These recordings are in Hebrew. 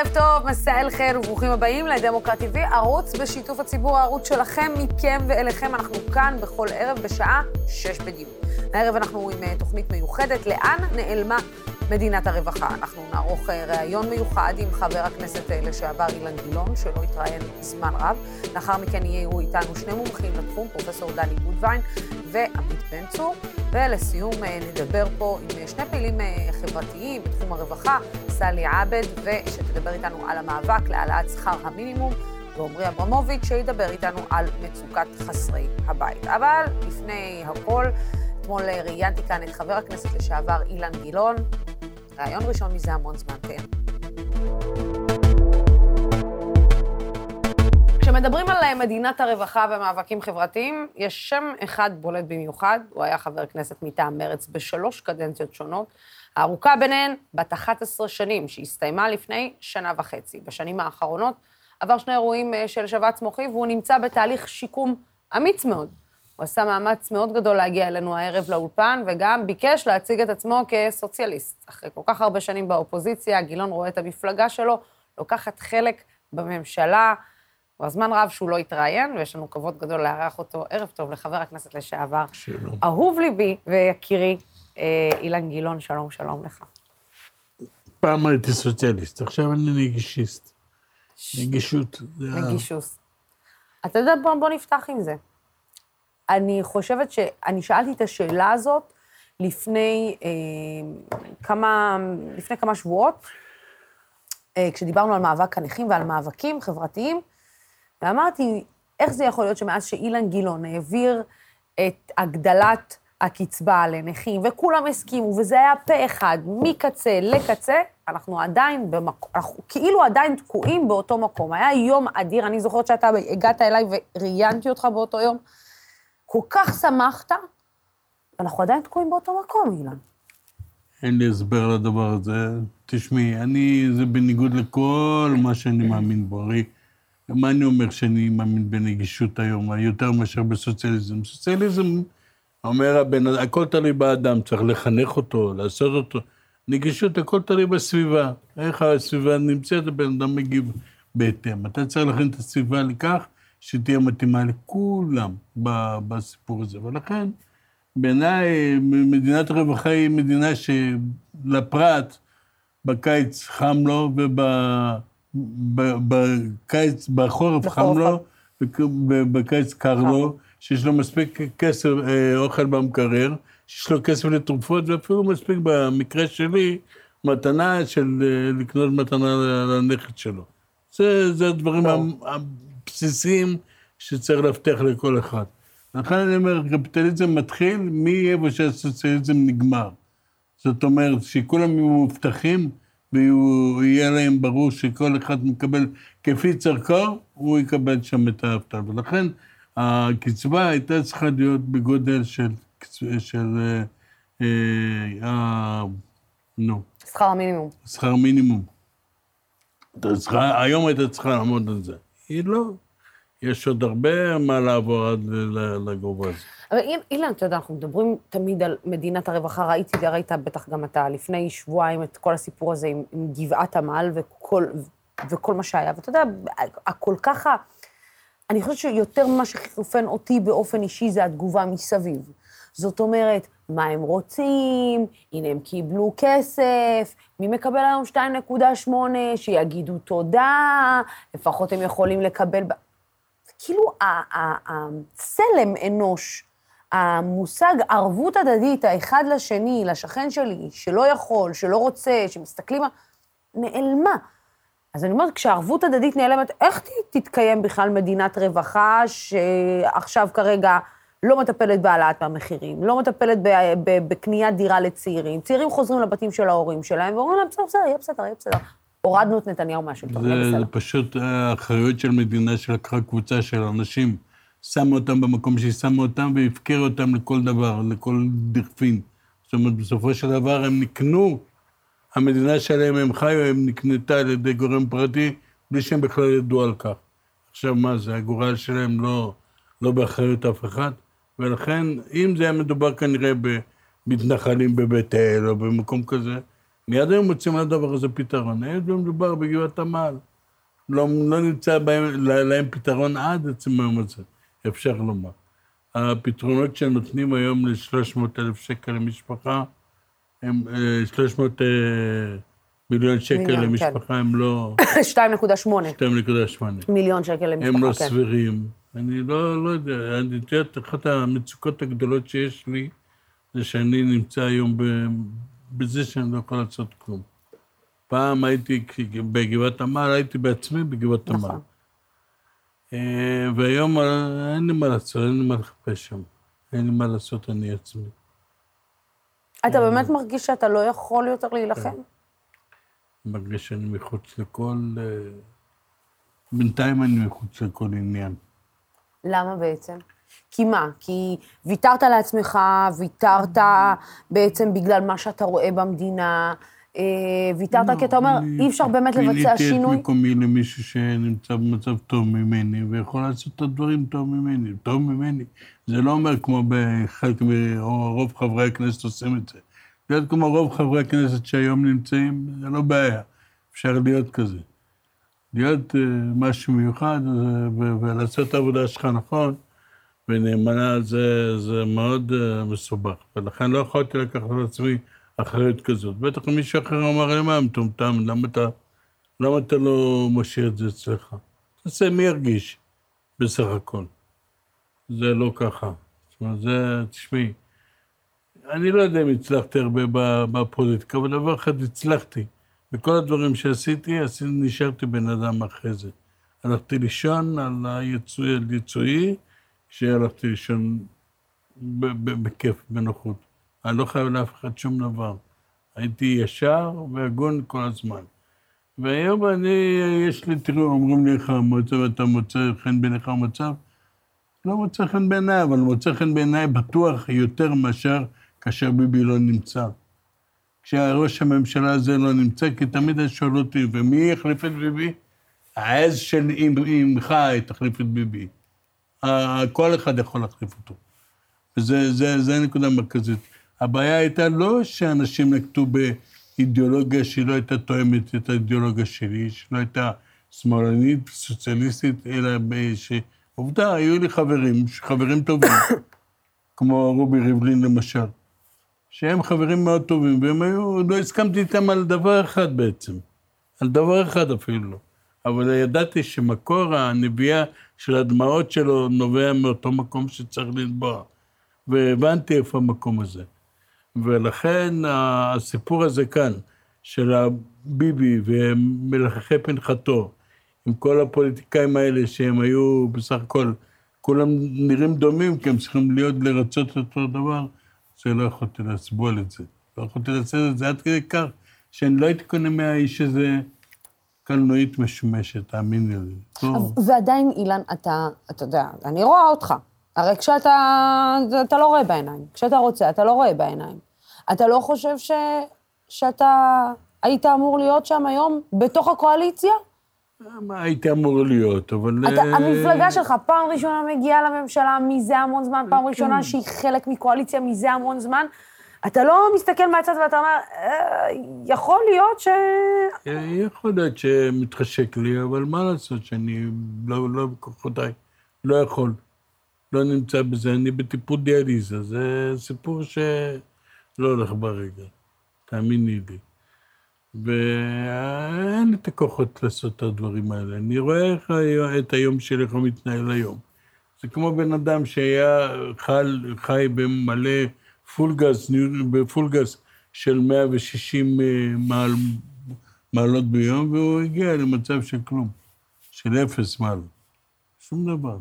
ערב טוב, مساء الخير וברוכים הבאים לדמוקרט TV, ערוץ בשיתוף הציבור, הערוץ שלכם, מכם ואליכם. אנחנו כאן בכל ערב בשעה שש בדיוק. הערב אנחנו עם אה, תוכנית מיוחדת, לאן נעלמה מדינת הרווחה. אנחנו נערוך אה, ראיון מיוחד עם חבר הכנסת אה, לשעבר אילן גילאון, שלא התראיין זמן רב. לאחר מכן יהיו איתנו שני מומחים לתחום, פרופ' דני גודווין ועמית בן צור. ולסיום אה, נדבר פה עם שני פעילים חברתיים בתחום הרווחה, סלי עבד, ושתדבר איתנו על המאבק להעלאת שכר המינימום. ועמרי אברמוביץ', שידבר איתנו על מצוקת חסרי הבית. אבל לפני הכל, אתמול ראיינתי כאן את חבר הכנסת לשעבר אילן גילאון, רעיון ראשון מזה המון זמן, כן. כשמדברים על אה, מדינת הרווחה ומאבקים חברתיים, יש שם אחד בולט במיוחד, הוא היה חבר כנסת מטעם מרצ בשלוש קדנציות שונות, הארוכה ביניהן בת 11 שנים, שהסתיימה לפני שנה וחצי. בשנים האחרונות עבר שני אירועים אה, של שבץ מוחי, והוא נמצא בתהליך שיקום אמיץ מאוד. הוא עשה מאמץ מאוד גדול להגיע אלינו הערב לאולפן, וגם ביקש להציג את עצמו כסוציאליסט. אחרי כל כך הרבה שנים באופוזיציה, גילון רואה את המפלגה שלו לוקחת חלק בממשלה. כבר זמן רב שהוא לא התראיין, ויש לנו כבוד גדול לארח אותו. ערב טוב לחבר הכנסת לשעבר. שלום. אהוב ליבי ויקירי, אה, אילן גילון, שלום, שלום לך. פעם הייתי סוציאליסט, עכשיו אני נגישיסט. נגישות. נגישות. אתה יודע, בוא, בוא נפתח עם זה. אני חושבת שאני שאלתי את השאלה הזאת לפני אה, כמה, לפני כמה שבועות, אה, כשדיברנו על מאבק הנכים ועל מאבקים חברתיים, ואמרתי, איך זה יכול להיות שמאז שאילן גילאון העביר את הגדלת הקצבה לנכים, וכולם הסכימו, וזה היה פה אחד, מקצה לקצה, אנחנו עדיין במקום, אנחנו כאילו עדיין תקועים באותו מקום. היה יום אדיר, אני זוכרת שאתה הגעת אליי וראיינתי אותך באותו יום. כל כך שמחת, ואנחנו עדיין תקועים באותו מקום, אילן. אין לי הסבר לדבר הזה. תשמעי, אני, זה בניגוד לכל מה שאני מאמין בו. הרי, מה אני אומר שאני מאמין בנגישות היום, יותר מאשר בסוציאליזם? סוציאליזם, אומר הבן אדם, הכל תלוי באדם, צריך לחנך אותו, לעשות אותו. נגישות, הכל תלוי בסביבה. איך הסביבה נמצאת, הבן אדם מגיב בהתאם. אתה צריך להכין את הסביבה לכך שתהיה מתאימה לכולם בסיפור הזה. ולכן, בעיניי, מדינת הרווחה היא מדינה שלפרט, בקיץ חם לו, ובקיץ, בחורף חם לו, ובקיץ קר לו, שיש לו מספיק כסף, אה, אוכל במקרר, שיש לו כסף לתרופות, ואפילו מספיק, במקרה שלי, מתנה של אה, לקנות מתנה לנכד שלו. זה, זה הדברים בסיסיים שצריך להבטיח לכל אחד. לכן אני אומר, קפיטליזם מתחיל מאיפה שהסוציאליזם נגמר. זאת אומרת, שכולם יהיו מובטחים ויהיה להם ברור שכל אחד מקבל כפי צרכו, הוא יקבל שם את האבטל. ולכן הקצבה הייתה צריכה להיות בגודל של... של אה, אה, נו. שכר המינימום. שכר מינימום. היום הייתה צריכה לעמוד על זה. היא לא. יש עוד הרבה מה לעבור עד לגובה הזה. אבל אילן, אתה יודע, אנחנו מדברים תמיד על מדינת הרווחה. ראיתי, ראית בטח גם אתה לפני שבועיים את כל הסיפור הזה עם, עם גבעת עמל וכל, וכל מה שהיה. ואתה יודע, הכל ככה... אני חושבת שיותר ממה שחירפן אותי באופן אישי זה התגובה מסביב. זאת אומרת, מה הם רוצים, הנה הם קיבלו כסף, מי מקבל היום 2.8, שיגידו תודה, לפחות הם יכולים לקבל... כאילו, הצלם אנוש, המושג ערבות הדדית, האחד לשני, לשכן שלי, שלא יכול, שלא רוצה, שמסתכלים, נעלמה. אז אני אומרת, כשערבות הדדית נעלמת, איך תתקיים בכלל מדינת רווחה שעכשיו כרגע לא מטפלת בהעלאת המחירים, לא מטפלת בקניית דירה לצעירים, צעירים חוזרים לבתים של ההורים שלהם ואומרים להם, בסדר, בסדר, יהיה בסדר, יהיה בסדר. הורדנו את נתניהו מהשלטון, זה, זה פשוט האחריות של מדינה שלקחה קבוצה של אנשים, שמה אותם במקום שהיא שמה אותם והפקירה אותם לכל דבר, לכל דכפין. זאת אומרת, בסופו של דבר הם נקנו, המדינה שלהם הם חיו, הם נקנתה על ידי גורם פרטי, בלי שהם בכלל ידעו על כך. עכשיו, מה זה, הגורל שלהם לא, לא באחריות אף אחד? ולכן, אם זה היה מדובר כנראה במתנחלים בבית אל או במקום כזה, מיד היו מוצאים לדבר הזה פתרון. היה מדובר בגבעת עמל. לא, לא נמצא בהם, להם פתרון עד עצם היום הזה, אפשר לומר. הפתרונות שנותנים היום ל-300 אלף שקל למשפחה, הם 300 אה, אה, מיליון שקל מיליון, למשפחה, כן. הם לא... 2.8. 2.8. מיליון שקל למשפחה, הם לא כן. סבירים. אני לא, לא יודע, אני יודעת, אחת המצוקות הגדולות שיש לי, זה שאני נמצא היום בזה שאני לא יכול לעשות כלום. פעם הייתי בגבעת עמל, הייתי בעצמי בגבעת עמל. נכון. אה, והיום אין לי מה לעשות, אין לי מה לחפש שם. אין לי מה לעשות אני עצמי. אתה באמת מרגיש שאתה לא יכול יותר להילחם? אני מרגיש שאני מחוץ לכל... אה, בינתיים אני מחוץ לכל עניין. למה בעצם? כי מה? כי ויתרת לעצמך, ויתרת בעצם בגלל מה שאתה רואה במדינה, אה, ויתרת כי אתה אומר, אי אפשר באמת לבצע שינוי? פיניתי את מקומי למישהו שנמצא במצב טוב ממני, ויכול לעשות את הדברים טוב ממני. טוב ממני. זה לא אומר כמו בחלק, או רוב חברי הכנסת עושים את זה. להיות כמו רוב חברי הכנסת שהיום נמצאים, זה לא בעיה. אפשר להיות כזה. להיות uh, משהו מיוחד ולעשות את העבודה שלך נכון ונאמנה, זה, זה מאוד uh, מסובך. ולכן לא יכולתי לקחת על עצמי אחריות כזאת. בטח מישהו אחר אמר לי, מה מטומטם, למה למה אתה לא משאיר את זה אצלך? תעשה מי ירגיש, בסך הכל. זה לא ככה. זאת אומרת, זה, תשמעי, אני לא יודע אם הצלחתי הרבה בפוליטיקה, אבל דבר אחד הצלחתי. בכל הדברים שעשיתי, עשיתי, נשארתי בן אדם אחרי זה. הלכתי לישון על היצואי, על יצואי, כשהלכתי לישון בכיף, בנוחות. אני לא חייב לאף אחד שום דבר. הייתי ישר והגון כל הזמן. והיום אני, יש לי, תראו, אומרים לי איך המצב, אתה מוצא חן בעיניך המצב? לא מוצא חן בעיניי, אבל מוצא חן בעיניי בטוח יותר מאשר כאשר ביבי לא נמצא. כשראש הממשלה הזה לא נמצא, כי תמיד היה שואל אותי, ומי יחליף את ביבי? העז של אמך תחליף את ביבי. כל אחד יכול להחליף אותו. וזה הנקודה המרכזית. הבעיה הייתה לא שאנשים נקטו באידיאולוגיה שהיא לא הייתה תואמת את האידיאולוגיה שלי, שלא הייתה שמאלנית, סוציאליסטית, אלא שעובדה, היו לי חברים, חברים טובים, כמו רובי ריבלין למשל, שהם חברים מאוד טובים, והם היו, לא הסכמתי איתם על דבר אחד בעצם, על דבר אחד אפילו. אבל ידעתי שמקור הנביאה של הדמעות שלו נובע מאותו מקום שצריך לנבוע. והבנתי איפה המקום הזה. ולכן הסיפור הזה כאן, של הביבי ומלחכי פנחתו, עם כל הפוליטיקאים האלה שהם היו בסך הכל, כולם נראים דומים, כי הם צריכים להיות, לרצות אותו דבר, זה לא יכולתי לסבול את זה. לא יכולתי לעשות את זה עד כדי כך, שאני לא הייתי קונה מהאיש הזה קלנועית משומשת, תאמיני לי. לא. ועדיין, אילן, אתה, אתה יודע, אני רואה אותך. הרי כשאתה, אתה לא רואה בעיניים. כשאתה רוצה, אתה לא רואה בעיניים. אתה לא חושב ש, שאתה היית אמור להיות שם היום, בתוך הקואליציה? מה הייתי אמור להיות, אבל... אתה, uh... המפלגה שלך פעם ראשונה מגיעה לממשלה מזה המון זמן, פעם ראשונה כן. שהיא חלק מקואליציה מזה המון זמן. אתה לא מסתכל מהצד ואתה אומר, אה, יכול להיות ש... אה, יכול להיות שמתחשק לי, אבל מה לעשות שאני לא, לא בכוחותיי, לא יכול. לא נמצא בזה, אני בטיפול דיאליזה, זה סיפור שלא הולך ברגע, תאמיני לי. ואין לי את הכוחות לעשות את הדברים האלה. אני רואה איך את היום שלי, איך הוא מתנהל היום. זה כמו בן אדם שהיה חל, חי במלא פול גז, בפול גז של 160 אה, מעל, מעלות ביום, והוא הגיע למצב של כלום, של אפס מעלות. שום דבר.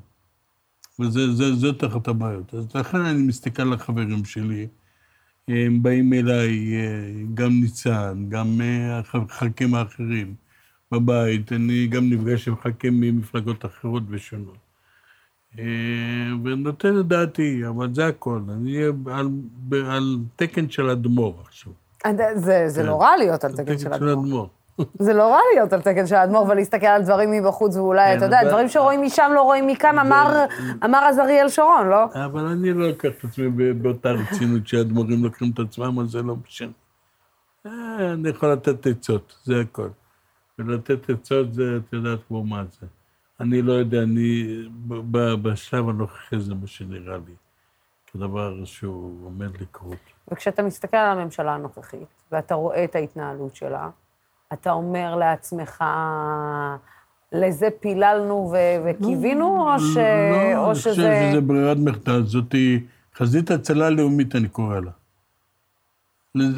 וזאת אחת הבעיות. אז לכן אני מסתכל על החברים שלי, הם באים אליי, גם ניצן, גם החלקים האחרים בבית, אני גם נפגש עם חלקים ממפלגות אחרות ושונות. ונותן את דעתי, אבל זה הכל. אני אהיה על, על תקן של אדמו"ר עכשיו. זה, זה כן. נורא להיות על תקן של אדמו"ר. זה לא רע להיות על תקן של האדמו"ר ולהסתכל על דברים מבחוץ, ואולי, אתה יודע, דברים שרואים משם לא רואים מכאן, אמר אז אריאל שרון, לא? אבל אני לא לוקח את עצמי באותה רצינות שהאדמו"רים לוקחים את עצמם, אז זה לא משנה. אה, אני יכול לתת עצות, זה הכל. ולתת עצות זה, את יודעת כמו מה זה. אני לא יודע, אני, בשלב הנוכחי זה מה שנראה לי, כדבר שהוא עומד לקרות. וכשאתה מסתכל על הממשלה הנוכחית, ואתה רואה את ההתנהלות שלה, אתה אומר לעצמך, לזה פיללנו וקיווינו, לא, או, ש... לא, או שזה... לא, אני חושב שזה ברירת מחדל, זאת חזית הצלה לאומית, אני קורא לה.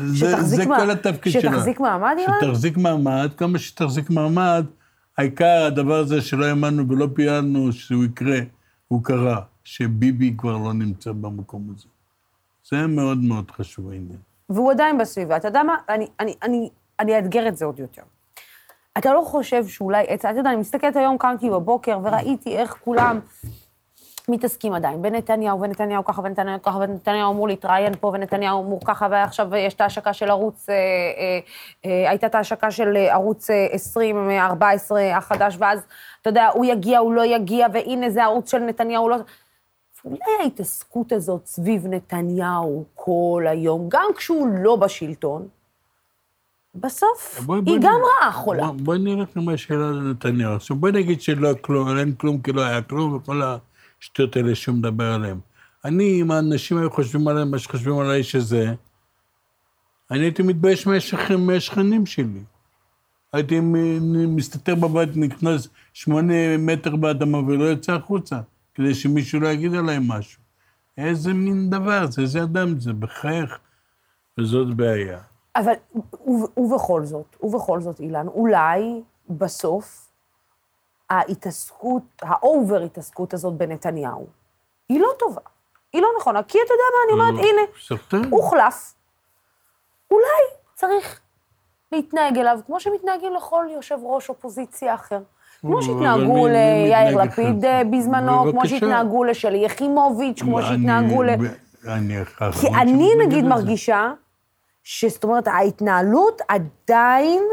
זה, זה מה... כל התפקיד שלה. שתחזיק מעמד, אילן? שתחזיק מעמד, כמה שתחזיק מעמד, העיקר הדבר הזה שלא האמנו ולא פיילנו שהוא יקרה, הוא קרה, שביבי כבר לא נמצא במקום הזה. זה מאוד מאוד חשוב העניין. והוא עדיין בסביבה. אתה יודע מה? אני, אני, אני, אני אאתגר את זה עוד יותר. אתה לא חושב שאולי, אתה יודע, אני מסתכלת היום, קמתי בבוקר וראיתי איך כולם מתעסקים עדיין בנתניהו, ונתניהו ככה, ונתניהו ככה, ונתניהו אמור להתראיין פה, ונתניהו אמור ככה, ועכשיו יש את ההשקה של ערוץ, אה, אה, אה, הייתה את ההשקה של ערוץ 20, 14 החדש, ואז, אתה יודע, הוא יגיע, הוא לא יגיע, והנה זה ערוץ של נתניהו, לא... אולי ההתעסקות הזאת סביב נתניהו כל היום, גם כשהוא לא בשלטון, בסוף בוא, היא בוא גם רעה חולה. בואי בוא נראה מה השאלה לנתניהו. עכשיו בואי נגיד שלא כלום, אין כלום כי לא היה כלום, וכל השטויות האלה שהוא מדבר עליהן. אני, אם האנשים היו חושבים עליהם מה שחושבים על האיש הזה, אני הייתי מתבייש מהשכנים שלי. הייתי מסתתר בבית, נכנס שמונה מטר באדמה ולא יוצא החוצה, כדי שמישהו לא יגיד עליהם משהו. איזה מין דבר זה, איזה אדם זה, בחייך. וזאת בעיה. אבל, ובכל זאת, ובכל זאת, אילן, אולי בסוף ההתעסקות, האובר התעסקות הזאת בנתניהו, היא לא טובה. היא לא נכונה. כי אתה יודע מה, אני אומרת, הנה, הוחלף. אולי צריך להתנהג אליו כמו שמתנהגים לכל יושב ראש אופוזיציה אחר. כמו שהתנהגו ליאיר לפיד אה, בזמנו, כמו שהתנהגו לשלי יחימוביץ', כמו שהתנהגו ל... כי אני נגיד מרגישה שזאת אומרת, ההתנהלות עדיין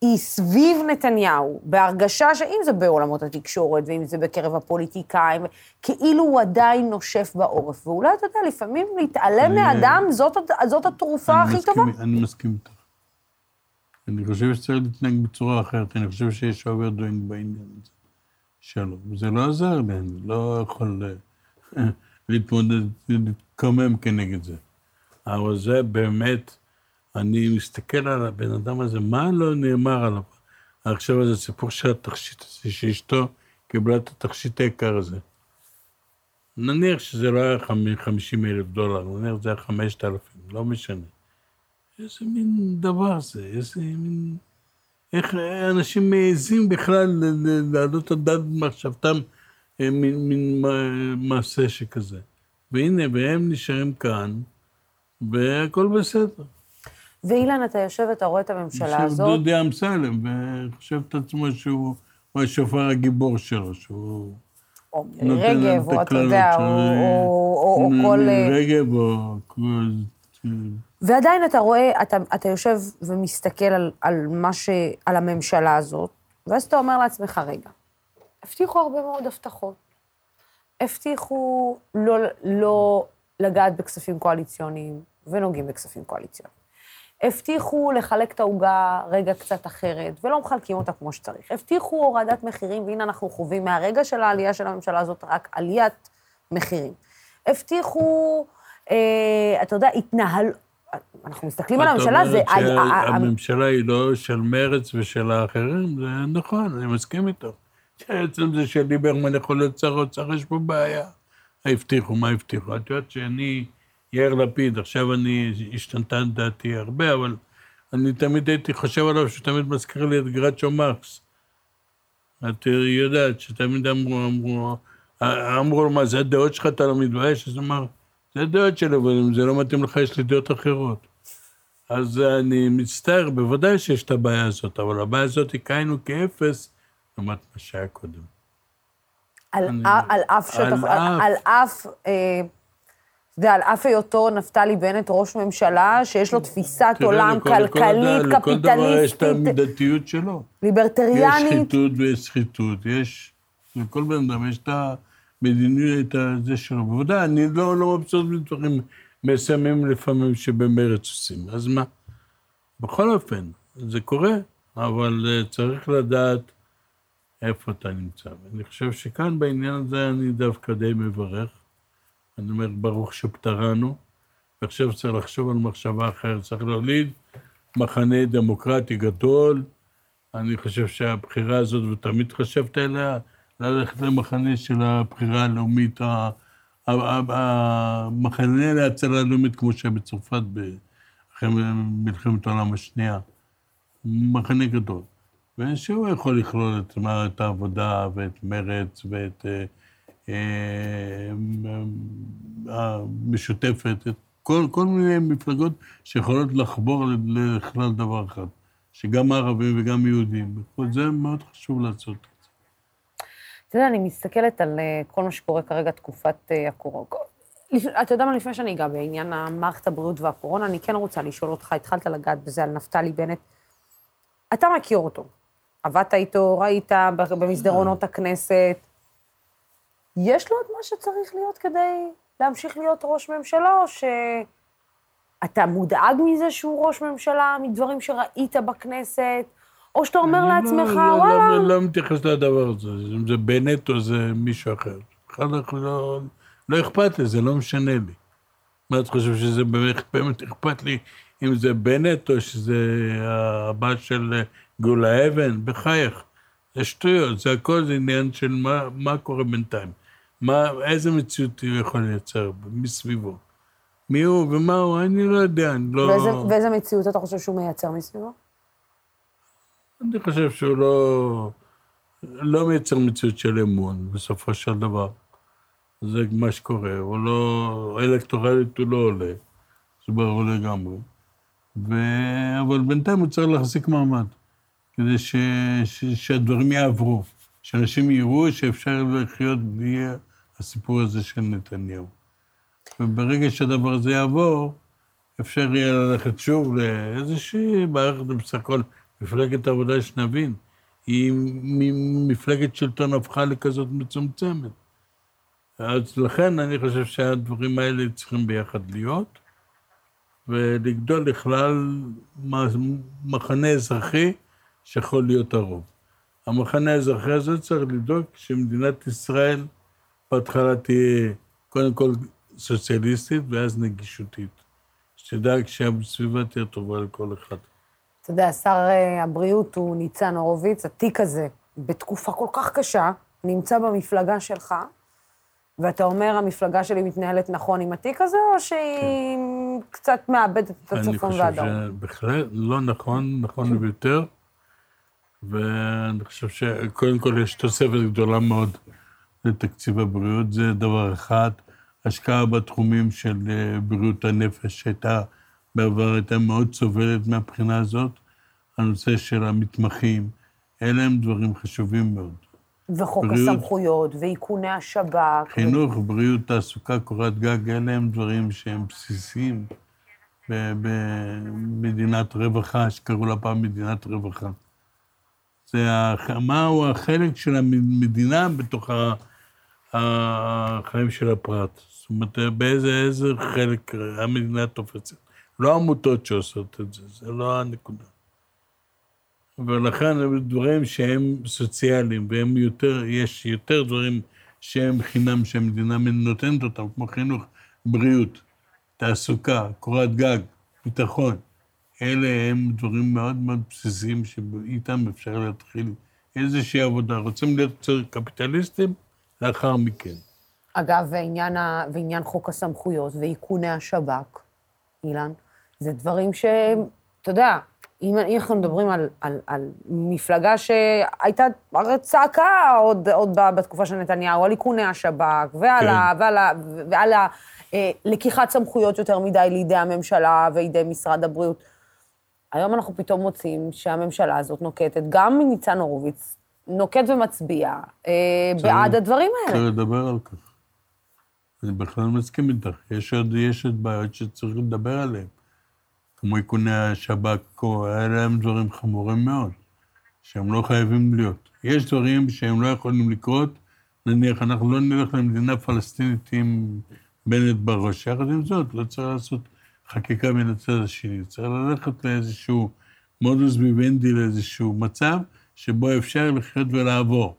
היא סביב נתניהו, בהרגשה שאם זה בעולמות התקשורת ואם זה בקרב הפוליטיקאים, כאילו הוא עדיין נושף בעורף. ואולי, אתה יודע, לפעמים להתעלם מאדם, זאת, זאת התרופה הכי מסכים, טובה. אני מסכים איתך. אני חושב שצריך להתנהג בצורה אחרת, אני חושב שיש overdoing בעניין הזה. שלום. זה לא עזר לי, אני לא יכול אה, להתמודד, להתקומם כנגד זה. אבל זה באמת, אני מסתכל על הבן אדם הזה, מה לא נאמר עליו? עכשיו זה סיפור של התכשיט הזה, שאשתו קיבלה את התכשיט היקר הזה. נניח שזה לא היה 50 אלף דולר, נניח זה היה 5,000, לא משנה. איזה מין דבר זה, איזה מין... איך אנשים מעזים בכלל להעלות את הדעת במחשבתם אה, מין, מין מעשה שכזה. והנה, והם נשארים כאן, והכל בסדר. ואילן, אתה יושב ואתה רואה את הממשלה הזאת... יושב דודי אמסלם, וחושב את עצמו שהוא השופר הגיבור שלו, שהוא... או רגב, או אתה יודע, או כל... רגב, או... ועדיין אתה רואה, אתה, אתה יושב ומסתכל על, על מה ש... על הממשלה הזאת, ואז אתה אומר לעצמך, רגע, הבטיחו הרבה מאוד הבטחות. הבטיחו לא, לא לגעת בכספים קואליציוניים, ונוגעים בכספים קואליציוניים. הבטיחו לחלק את העוגה רגע קצת אחרת, ולא מחלקים אותה כמו שצריך. הבטיחו הורדת מחירים, והנה אנחנו חווים מהרגע של העלייה של הממשלה הזאת רק עליית מחירים. הבטיחו, אה, אתה יודע, התנהל... אנחנו מסתכלים על הממשלה, זה... את אומרת שהממשלה היא לא של מרץ ושל האחרים, זה נכון, אני מסכים איתו. עצם זה שליברמן יכול להיות שר אוצר, יש פה בעיה. הבטיחו, מה הבטיחו? את יודעת שאני... יאיר לפיד, עכשיו אני, השתנתה דעתי הרבה, אבל אני תמיד הייתי חושב עליו שהוא תמיד מזכיר לי את גרצ'ו מרקס. את יודעת שתמיד אמרו, אמרו, אמרו לו, מה, זה הדעות שלך, אתה לא מתבייש? אז אמר, זה הדעות שלי, אבל אם זה לא מתאים לך, יש לי דעות אחרות. אז אני מצטער, בוודאי שיש את הבעיה הזאת, אבל הבעיה הזאת היא כאינו כאפס לעומת מה שהיה קודם. על, על אף שטח, על, אף... אה... יודע, על אף היותו נפתלי בנט ראש ממשלה, שיש לו תפיסת עולם כלכלית, קפיטליסטית. לכל דבר יש את המידתיות שלו. ליברטריאנית. יש שחיתות ויש שחיתות, יש... לכל בן אדם יש את המדיניות, את זה שלו. בוודאי, אני לא, לא מבסוט מדברים מסוימים לפעמים שבמרץ עושים, אז מה? בכל אופן, זה קורה, אבל אה, צריך לדעת איפה אתה נמצא. ואני חושב שכאן בעניין הזה אני דווקא די מברך. אני אומר, ברוך שפטרנו, ועכשיו צריך לחשוב על מחשבה אחרת. צריך להוליד מחנה דמוקרטי גדול. אני חושב שהבחירה הזאת, ותמיד חשבת עליה, ללכת למחנה של הבחירה הלאומית, המחנה להצלה לאומית, כמו שהיה בצרפת אחרי מלחמת העולם השנייה. מחנה גדול. ושהוא יכול לכלול את, את העבודה ואת מרץ ואת אה, אה, המשותפת, את כל, כל מיני מפלגות שיכולות לחבור לכלל דבר אחד, שגם ערבים וגם יהודים. זה מאוד חשוב לעשות. אתה יודע, אני מסתכלת על אה, כל מה שקורה כרגע, תקופת אה, הקורונה. אתה יודע מה, לפני שאני אגע בעניין מערכת הבריאות והקורונה, אני כן רוצה לשאול אותך, התחלת לגעת בזה על נפתלי בנט. אתה מכיר אותו, עבדת איתו, ראית במסדרונות הכנסת. יש לו את מה שצריך להיות כדי להמשיך להיות ראש ממשלה, או שאתה מודאג מזה שהוא ראש ממשלה, מדברים שראית בכנסת, או שאתה אומר לא- לעצמך, לא, וואלה... אני לא, לא מתייחס לדבר הזה, אם זה בנט או זה מישהו אחר. בכלל לא, לא אכפת לי, זה לא משנה לי. מה את חושב שזה באמת, באמת אכפת לי אם זה בנט או שזה הבת של גאולה אבן? בחייך. זה שטויות, זה הכל זה עניין של מה, מה קורה בינתיים. מה, איזה מציאות הוא יכול לייצר מסביבו. מי הוא ומה הוא, אני לא יודע, אני לא... ואיזה, ואיזה מציאות אתה חושב שהוא מייצר מסביבו? אני חושב שהוא לא, לא מייצר מציאות של אמון, בסופו של דבר. זה מה שקורה, הוא לא, אלקטורלית הוא לא עולה, זה ברור לגמרי. ו... אבל בינתיים הוא צריך להחזיק מעמד, כדי ש... ש... שהדברים יעברו, שאנשים יראו שאפשר לחיות בלי הסיפור הזה של נתניהו. וברגע שהדבר הזה יעבור, אפשר יהיה ללכת שוב לאיזושהי מערכת, בסך הכל, מפלגת העבודה שנבין, היא ממפלגת שלטון הפכה לכזאת מצומצמת. אז לכן אני חושב שהדברים האלה צריכים ביחד להיות, ולגדול לכלל מחנה אזרחי שיכול להיות הרוב. המחנה האזרחי הזה צריך לדאוג שמדינת ישראל בהתחלה תהיה קודם כל סוציאליסטית ואז נגישותית. שתדאג שהסביבה תהיה טובה לכל אחד. אתה יודע, שר אה, הבריאות הוא ניצן הורוביץ, התיק הזה, בתקופה כל כך קשה, נמצא במפלגה שלך, ואתה אומר, המפלגה שלי מתנהלת נכון עם התיק הזה, או שהיא כן. קצת מאבדת את הצפון והדרום? אני חושב שבהחלט לא נכון, נכון ביותר, ואני חושב שקודם כל יש תוספת גדולה מאוד לתקציב הבריאות, זה דבר אחד. השקעה בתחומים של אה, בריאות הנפש, שהייתה בעבר, הייתה מאוד סובלת מהבחינה הזאת. הנושא של המתמחים, אלה הם דברים חשובים מאוד. וחוק בריאות, הסמכויות, ואיכוני השב"כ. חינוך, ו... בריאות, תעסוקה, קורת גג, אלה הם דברים שהם בסיסיים במדינת רווחה, שקראו לה פעם מדינת רווחה. זה מהו החלק של המדינה בתוך החיים של הפרט. זאת אומרת, באיזה חלק המדינה תופסת. לא עמותות שעושות את זה, זה לא הנקודה. ולכן דברים שהם סוציאליים, והם יותר, יש יותר דברים שהם חינם שהמדינה נותנת אותם, כמו חינוך, בריאות, תעסוקה, קורת גג, ביטחון. אלה הם דברים מאוד מאוד בסיסיים שאיתם אפשר להתחיל איזושהי עבודה. רוצים להיות קפיטליסטים? לאחר מכן. אגב, ועניין, ה... ועניין חוק הסמכויות ואיכוני השב"כ, אילן, זה דברים שהם, אתה יודע, אם אנחנו מדברים על, על, על מפלגה שהייתה, צעקה עוד, עוד בתקופה של נתניהו, על איכוני השב"כ, ועל, כן. ה, ועל, ה, ועל ה, אה, לקיחת סמכויות יותר מדי לידי הממשלה וידי משרד הבריאות. היום אנחנו פתאום מוצאים שהממשלה הזאת נוקטת, גם מניצן הורוביץ, נוקט ומצביע אה, בעד הדברים האלה. צריך לדבר על כך. אני בכלל מסכים איתך. יש עוד, יש עוד בעיות שצריך לדבר עליהן. כמו איכוני השב"כ, אלה הם דברים חמורים מאוד, שהם לא חייבים להיות. יש דברים שהם לא יכולים לקרות, נניח, אנחנו לא נלך למדינה פלסטינית עם בנט בראש. יחד עם זאת, לא צריך לעשות חקיקה מן הצד השני. צריך ללכת לאיזשהו מודוס ויבנדי, לאיזשהו מצב שבו אפשר לחיות ולעבור.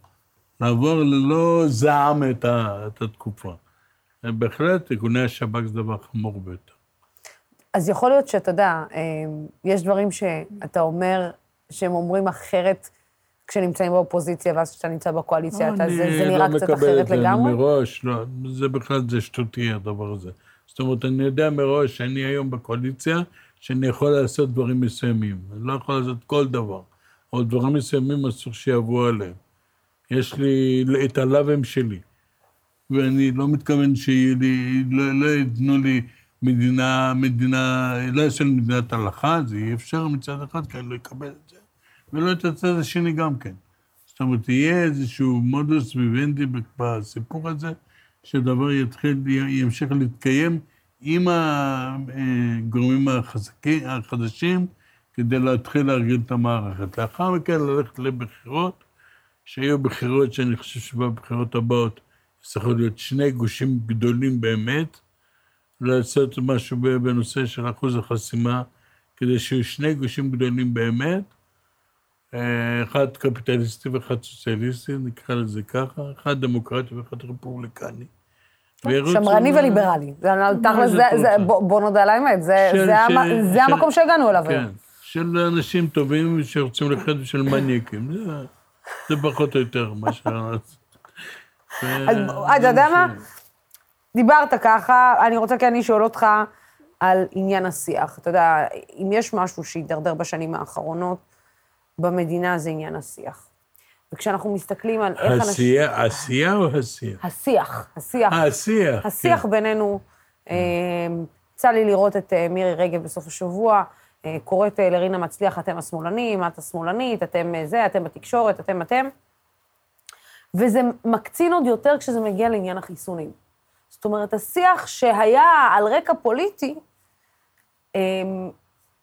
לעבור ללא זעם את, ה, את התקופה. בהחלט, איכוני השב"כ זה דבר חמור ביותר. אז יכול להיות שאתה יודע, אה, יש דברים שאתה אומר, שהם אומרים אחרת כשנמצאים באופוזיציה, ואז כשאתה נמצא בקואליציה, אתה, זה, זה נראה לא קצת אחרת לגמרי? אני לא מקבל את זה מראש, לא, זה בכלל, זה שטותי הדבר הזה. זאת אומרת, אני יודע מראש שאני היום בקואליציה, שאני יכול לעשות דברים מסוימים. אני לא יכול לעשות כל דבר, אבל דברים מסוימים אסור שיעברו עליהם. יש לי את הלאווים שלי, ואני לא מתכוון שיהיה לי, לא, לא ייתנו לי מדינה, מדינה, לא יעשו לי מדינת הלכה, זה אי אפשר מצד אחד, כי אני לא אקבל את זה. ולא את הצד השני גם כן. זאת אומרת, יהיה איזשהו מודוס ויבנדי בסיפור הזה, שדבר יתחיל, ימשיך להתקיים עם הגורמים החזקים, החדשים, כדי להתחיל להרגיל את המערכת. לאחר מכן ללכת לבחירות, שיהיו בחירות שאני חושב שבבחירות הבאות יצטרכו להיות שני גושים גדולים באמת, לעשות משהו בנושא של אחוז החסימה, כדי שיהיו שני גושים גדולים באמת, אחד קפיטליסטי ואחד סוציאליסטי, נקרא לזה ככה, אחד דמוקרטי ואחד רפובליקני. שמרני וליברלי. בוא נודה על האמת, זה המקום שהגענו אליו. כן, של אנשים טובים שרוצים לחיות ושל מניאקים. זה פחות או יותר מה ש... אתה יודע מה? דיברת ככה, אני רוצה כן לשאול אותך על עניין השיח. אתה יודע, אם יש משהו שהידרדר בשנים האחרונות במדינה, זה עניין השיח. וכשאנחנו מסתכלים על איך אנשים... השיח או השיח? השיח, השיח. השיח. השיח כן. בינינו. יצא לי לראות את אה, מירי רגב בסוף השבוע, אה, קוראת אה, לרינה מצליח, אתם השמאלנים, את השמאלנית, אתם זה, אתם בתקשורת, אתם אתם. וזה מקצין עוד יותר כשזה מגיע לעניין החיסונים. זאת אומרת, השיח שהיה על רקע פוליטי,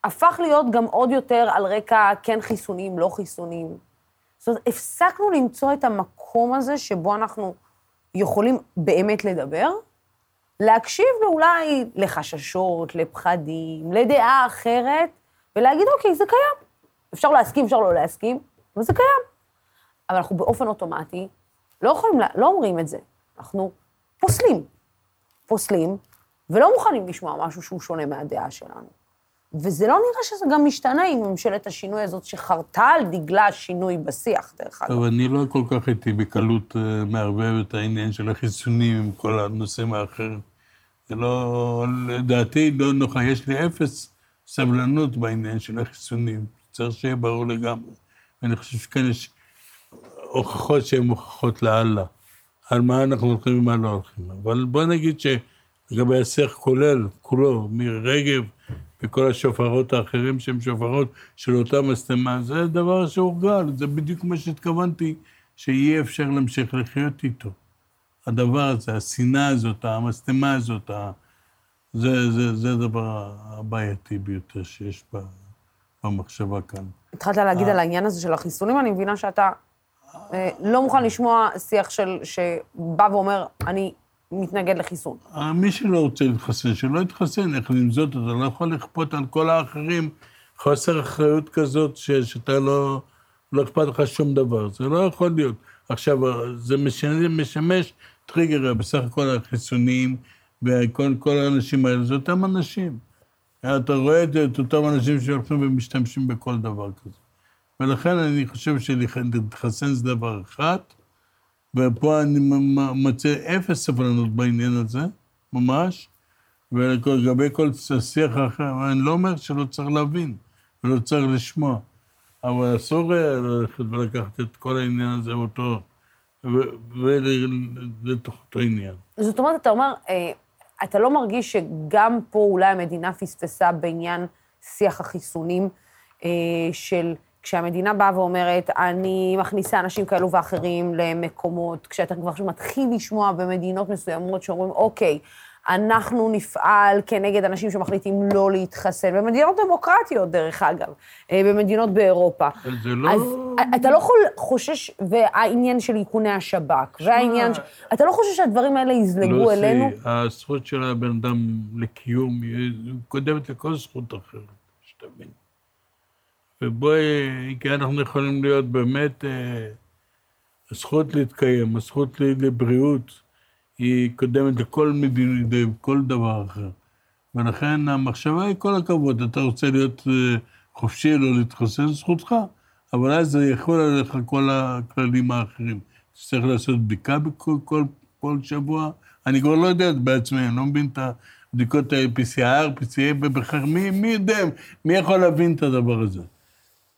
הפך להיות גם עוד יותר על רקע כן חיסונים, לא חיסונים. זאת אומרת, הפסקנו למצוא את המקום הזה שבו אנחנו יכולים באמת לדבר, להקשיב אולי לחששות, לפחדים, לדעה אחרת, ולהגיד, אוקיי, זה קיים. אפשר להסכים, אפשר לא להסכים, אבל זה קיים. אבל אנחנו באופן אוטומטי לא יכולים, לא אומרים את זה. אנחנו פוסלים. פוסלים, ולא מוכנים לשמוע משהו שהוא שונה מהדעה שלנו. וזה לא נראה שזה גם משתנה עם ממשלת השינוי הזאת, שחרתה על דגלה שינוי בשיח, דרך אגב. טוב, אני לא כל כך הייתי בקלות uh, מערבב את העניין של החיסונים עם כל הנושאים האחרים. זה לא, לדעתי, לא נוחה. יש לי אפס סבלנות בעניין של החיסונים. צריך שיהיה ברור לגמרי. ואני חושב שכאן יש הוכחות שהן הוכחות לאללה. על מה אנחנו הולכים ומה לא הולכים. אבל בוא נגיד שלגבי השיח כולל, כולו, מירי רגב, וכל השופרות האחרים שהם שופרות של אותה משטמה, זה דבר שהורגל, זה בדיוק מה שהתכוונתי, שאי אפשר להמשיך לחיות איתו. הדבר הזה, השנאה הזאת, המשטמה הזאת, זה, זה, זה הדבר הבעייתי ביותר שיש במחשבה כאן. התחלת להגיד על העניין הזה של החיסונים, אני מבינה שאתה אה, לא מוכן לשמוע שיח של, שבא ואומר, אני מתנגד לחיסון. אה, מי שלא רוצה להתחסן, שלא יתחסן, איך עם זאת, אתה לא יכול לכפות על כל האחרים חוסר אחריות כזאת, ש, שאתה לא, לא אכפת לך שום דבר. זה לא יכול להיות. עכשיו, זה משנה, משמש טריגר, בסך הכל החיסונים וכל האנשים האלה, זה אותם אנשים. אתה רואה את, את אותם אנשים שהולכים ומשתמשים בכל דבר כזה. ולכן אני חושב שלהתחסן זה דבר אחד, ופה אני מוצא אפס סבלנות בעניין הזה, ממש, ולגבי כל שיח אחר, אני לא אומר שלא צריך להבין ולא צריך לשמוע, אבל אסור ללכת ולקחת את כל העניין הזה אותו, ולתוך אותו עניין. זאת אומרת, אתה אומר, אה, אתה לא מרגיש שגם פה אולי המדינה פספסה בעניין שיח החיסונים אה, של... כשהמדינה באה ואומרת, אני מכניסה אנשים כאלו ואחרים למקומות, כשאתה כבר מתחיל לשמוע במדינות מסוימות שאומרים, אוקיי, אנחנו נפעל כנגד אנשים שמחליטים לא להתחסן, במדינות דמוקרטיות, דרך אגב, אה, במדינות באירופה. זה לא... אז אתה לא חושש, והעניין של איכוני השב"כ, והעניין, ש- אתה לא חושש שהדברים האלה יזלגו לא, אלינו? זה- הזכות של הבן אדם לקיום קודמת לכל זכות אחרת, שתבין. ובואי, כי אנחנו יכולים להיות באמת, אה, הזכות להתקיים, הזכות לבריאות, היא קודמת לכל מדיניות, לכל דבר אחר. ולכן המחשבה היא כל הכבוד, אתה רוצה להיות אה, חופשי, לא להתחסן, זכותך, אבל אז זה יחול עליך כל הכללים האחרים. תצטרך לעשות בדיקה בכל כל, כל שבוע. אני כבר לא יודע בעצמי, אני לא מבין את הבדיקות ה-PCR, PCA, בכלל, מי, מי יודע, מי יכול להבין את הדבר הזה?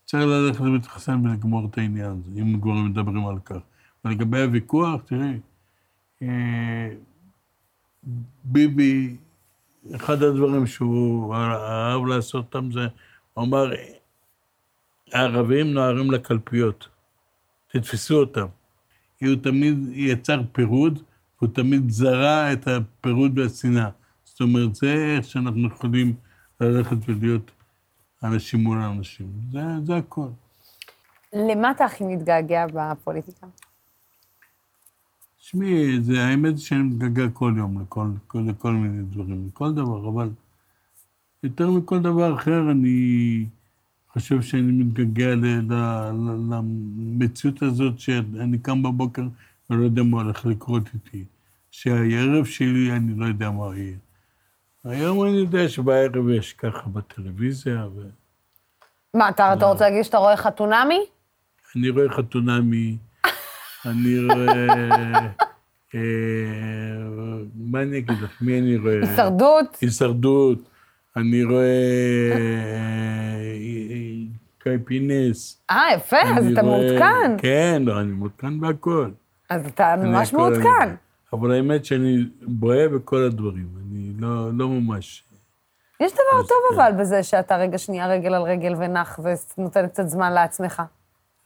צריך ללכת להתחסן ולגמור את העניין הזה, אם כבר מדברים על כך. ולגבי הוויכוח, תראי, אה, ביבי, אחד הדברים שהוא אהב לעשות אותם זה, הוא אמר, הערבים נוהרים לקלפיות, תתפסו אותם. כי הוא תמיד יצר פירוד, והוא תמיד זרע את הפירוד והשנאה. זאת אומרת, זה איך שאנחנו יכולים ללכת ולהיות אנשים מול אנשים. זה, זה הכל. למה אתה הכי מתגעגע בפוליטיקה? תשמעי, זה האמת שאני מתגעגע כל יום לכל, כל, לכל מיני דברים, לכל דבר, אבל יותר מכל דבר אחר, אני חושב שאני מתגעגע ל, ל, ל, למציאות הזאת שאני קם בבוקר ולא יודע מה הולך לקרות איתי. שהערב שלי, אני לא יודע מה יהיה. היום אני יודע שבערב יש ככה בטלוויזיה, ואני מה, אתה, אתה רוצה להגיד שאתה רואה חתונמי? רואה חתונמי, אני רואה... אה, מה אני אגיד לך? מי אני רואה? הישרדות? הישרדות. אני רואה אה, קאי פינס. אה, יפה, אז אני אתה מעודכן. כן, לא, אני מעודכן בהכל. אז אתה אני ממש מעודכן. אני- אבל האמת שאני בוהה בכל הדברים. לא לא ממש... יש דבר אז טוב כן. אבל בזה שאתה רגע שנייה רגל על רגל ונח ונותן קצת זמן לעצמך.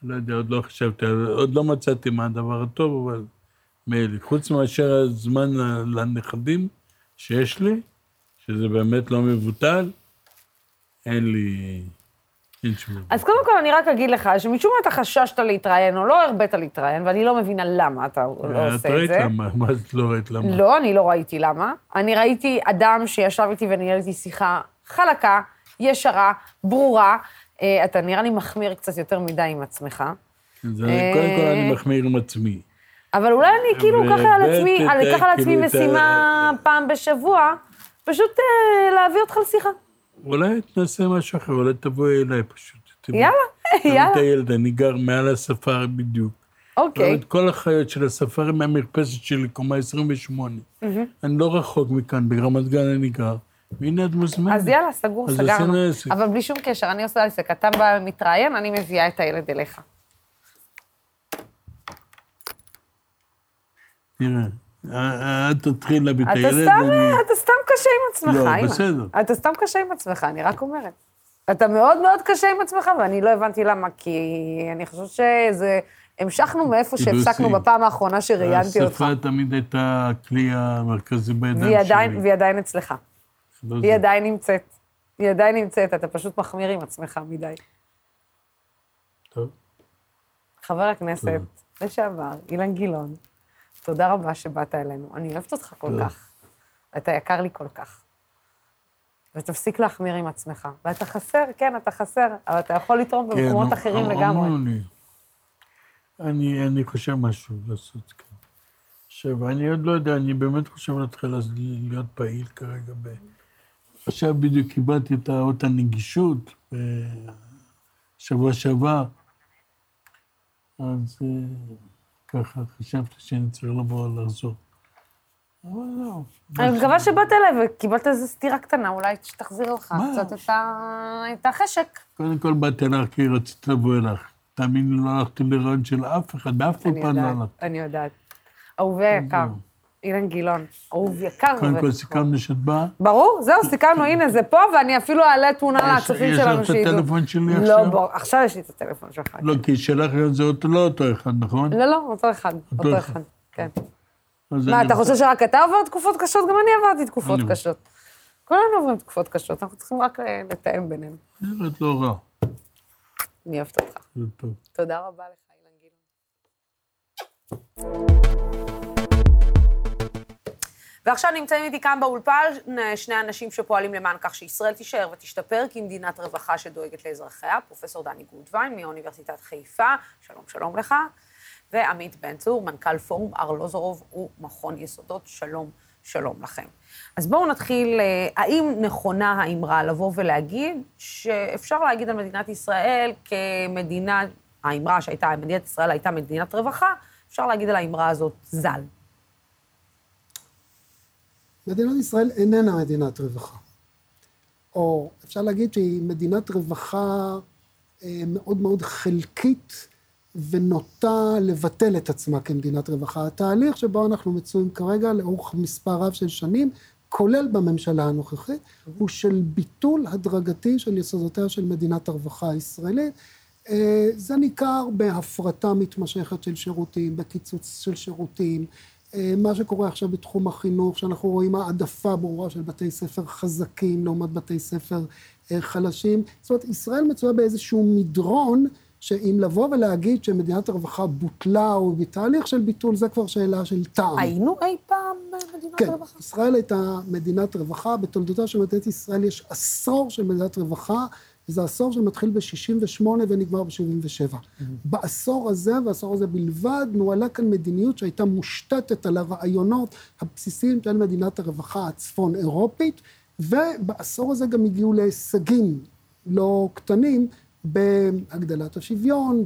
לא יודע, עוד לא חשבתי, עוד לא מצאתי מה הדבר הטוב, אבל מילא. חוץ מאשר הזמן לנכדים שיש לי, שזה באמת לא מבוטל, אין לי... אין שום דבר. אז קודם כל אני רק אגיד לך שמשום מה אתה חששת להתראיין, או לא הרבית להתראיין, ואני לא מבינה למה אתה לא את עושה את ראית זה. למה? מה את לא ראית למה? לא, אני לא ראיתי למה. אני ראיתי אדם שישב איתי וניהל איתי שיחה חלקה, ישרה, ברורה. אה, אתה נראה לי מחמיר קצת יותר מדי עם עצמך. זה- קודם כל אני אה, מחמיר עם עצמי. אבל אולי אני כאילו אקח על עצמי, אני אקח על עצמי כאילו, ת- משימה פעם בשבוע, פשוט אה, להביא אותך לשיחה. אולי תנסה משהו אחר, אולי תבואי אליי פשוט. יאללה, יאללה. את הילד, אני גר מעל הספארי בדיוק. אוקיי. את כל החיות של הספארי מהמרפסת שלי, קומה 28. אני לא רחוק מכאן, ברמת גן אני גר, והנה את מוזמנת. אז יאללה, סגור, אז סגרנו. אבל בלי שום קשר, אני עושה עסק. אתה בא מתראיין, אני מביאה את הילד אליך. תראה, אה, את תתחיל להביא את הילד. אתה סתם קשה עם עצמך, לא, אימא. בסדר. אתה סתם קשה עם עצמך, אני רק אומרת. אתה מאוד מאוד קשה עם עצמך, ואני לא הבנתי למה, כי אני חושבת שזה... המשכנו מאיפה שהפסקנו בפעם האחרונה שראיינתי אותך. השפה תמיד הייתה הכלי המרכזי בידיים שלי. והיא עדיין אצלך. לא היא. עדיין נמצאת. היא עדיין נמצאת, אתה פשוט מחמיר עם עצמך מדי. טוב. חבר הכנסת לשעבר, אילן גילאון, תודה רבה שבאת אלינו. אני אוהבת אותך כל תודה. כך. אתה יקר לי כל כך. ותפסיק להחמיר עם עצמך. ואתה חסר, כן, אתה חסר, אבל אתה יכול לתרום כן, במקומות אחרים לגמרי. אמרו לי. אני, אני חושב משהו לעשות, כן. עכשיו, אני עוד לא יודע, אני באמת חושב להתחיל להיות פעיל כרגע ב... עכשיו בדיוק קיבלתי את אות הנגישות בשבוע שעבר, אז אה, ככה חשבתי שאני צריך לבוא לחזור. אבל לא. אני מקווה שבאת אליי וקיבלת איזו סטירה קטנה, אולי שתחזיר לך? קצת את החשק. קודם כל באתי אלייך כי רציתי לבוא אלייך. תאמין לי, לא הלכתי לרעיון של אף אחד, באף אולפן לא הלכתי. אני יודעת. אהובי היקר, זהו. אילן גילאון, אהוב יקר. קודם כל סיכמנו שאת באה. ברור, זהו, סיכמנו, הנה, זה פה, ואני אפילו אעלה תמונה יש- לצופים יש שלנו לך את שידעו. הטלפון שלי לא, עכשיו? בוא, עכשיו יש לי את הטלפון שלך. לא, כי שלך זה לא אותו אחד, נכון? לא, לא, אותו אחד, אותו אחד. כן. מה, אתה חושב שרק אתה עובר תקופות קשות? גם אני עברתי תקופות קשות. כולנו עוברים תקופות קשות, אנחנו צריכים רק אה, לתאם בינינו. נראית לא רע. אני אוהבת אותך. תודה רבה לך, אילן גילון. ועכשיו נמצאים איתי כאן באולפן שני אנשים שפועלים למען כך שישראל תישאר ותשתפר כמדינת רווחה שדואגת לאזרחיה, פרופסור דני גוטווין מאוניברסיטת חיפה, שלום שלום לך, ועמית בן צור, מנכ"ל פורום ארלוזורוב ומכון יסודות, שלום שלום לכם. אז בואו נתחיל, אה, האם נכונה האמרה לבוא ולהגיד שאפשר להגיד על מדינת ישראל כמדינה, האמרה שהייתה, מדינת ישראל הייתה מדינת רווחה, אפשר להגיד על האמרה הזאת ז"ל. מדינת ישראל איננה מדינת רווחה. או אפשר להגיד שהיא מדינת רווחה אה, מאוד מאוד חלקית ונוטה לבטל את עצמה כמדינת רווחה. התהליך שבו אנחנו מצויים כרגע לאורך מספר רב של שנים, כולל בממשלה הנוכחית, הוא של ביטול הדרגתי של יסודותיה של מדינת הרווחה הישראלית. אה, זה ניכר בהפרטה מתמשכת של שירותים, בקיצוץ של שירותים, מה שקורה עכשיו בתחום החינוך, שאנחנו רואים העדפה ברורה של בתי ספר חזקים לעומת בתי ספר אה, חלשים. זאת אומרת, ישראל מצויה באיזשהו מדרון, שאם לבוא ולהגיד שמדינת הרווחה בוטלה או בתהליך של ביטול, זה כבר שאלה של טעם. היינו אי פעם מדינת כן, רווחה? כן, ישראל הייתה מדינת רווחה, בתולדותיה של מדינת ישראל יש עשור של מדינת רווחה, וזה עשור שמתחיל ב-68' ונגמר ב-77'. Mm-hmm. בעשור הזה, והעשור הזה בלבד, נוהלה כאן מדיניות שהייתה מושתתת על הרעיונות הבסיסיים של מדינת הרווחה הצפון אירופית, ובעשור הזה גם הגיעו להישגים לא קטנים בהגדלת השוויון,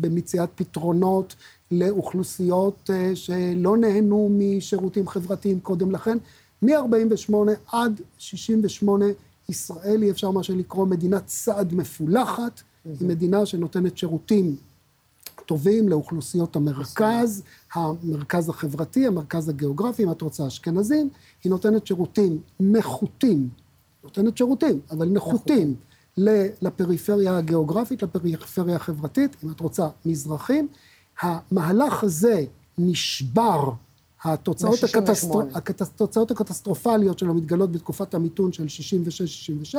במציאת פתרונות לאוכלוסיות אה, שלא נהנו משירותים חברתיים קודם לכן. מ-48' עד 68' ישראל היא אפשר מה שלקרוא מדינת סעד מפולחת, היא מדינה שנותנת שירותים טובים לאוכלוסיות המרכז, המרכז החברתי, המרכז הגיאוגרפי, אם את רוצה אשכנזים, היא נותנת שירותים נחותים, נותנת שירותים, אבל נחותים, לפריפריה הגיאוגרפית, לפריפריה החברתית, אם את רוצה מזרחים. המהלך הזה נשבר התוצאות, הקטסטר... התוצאות הקטסטרופליות שלו מתגלות בתקופת המיתון של 66-67,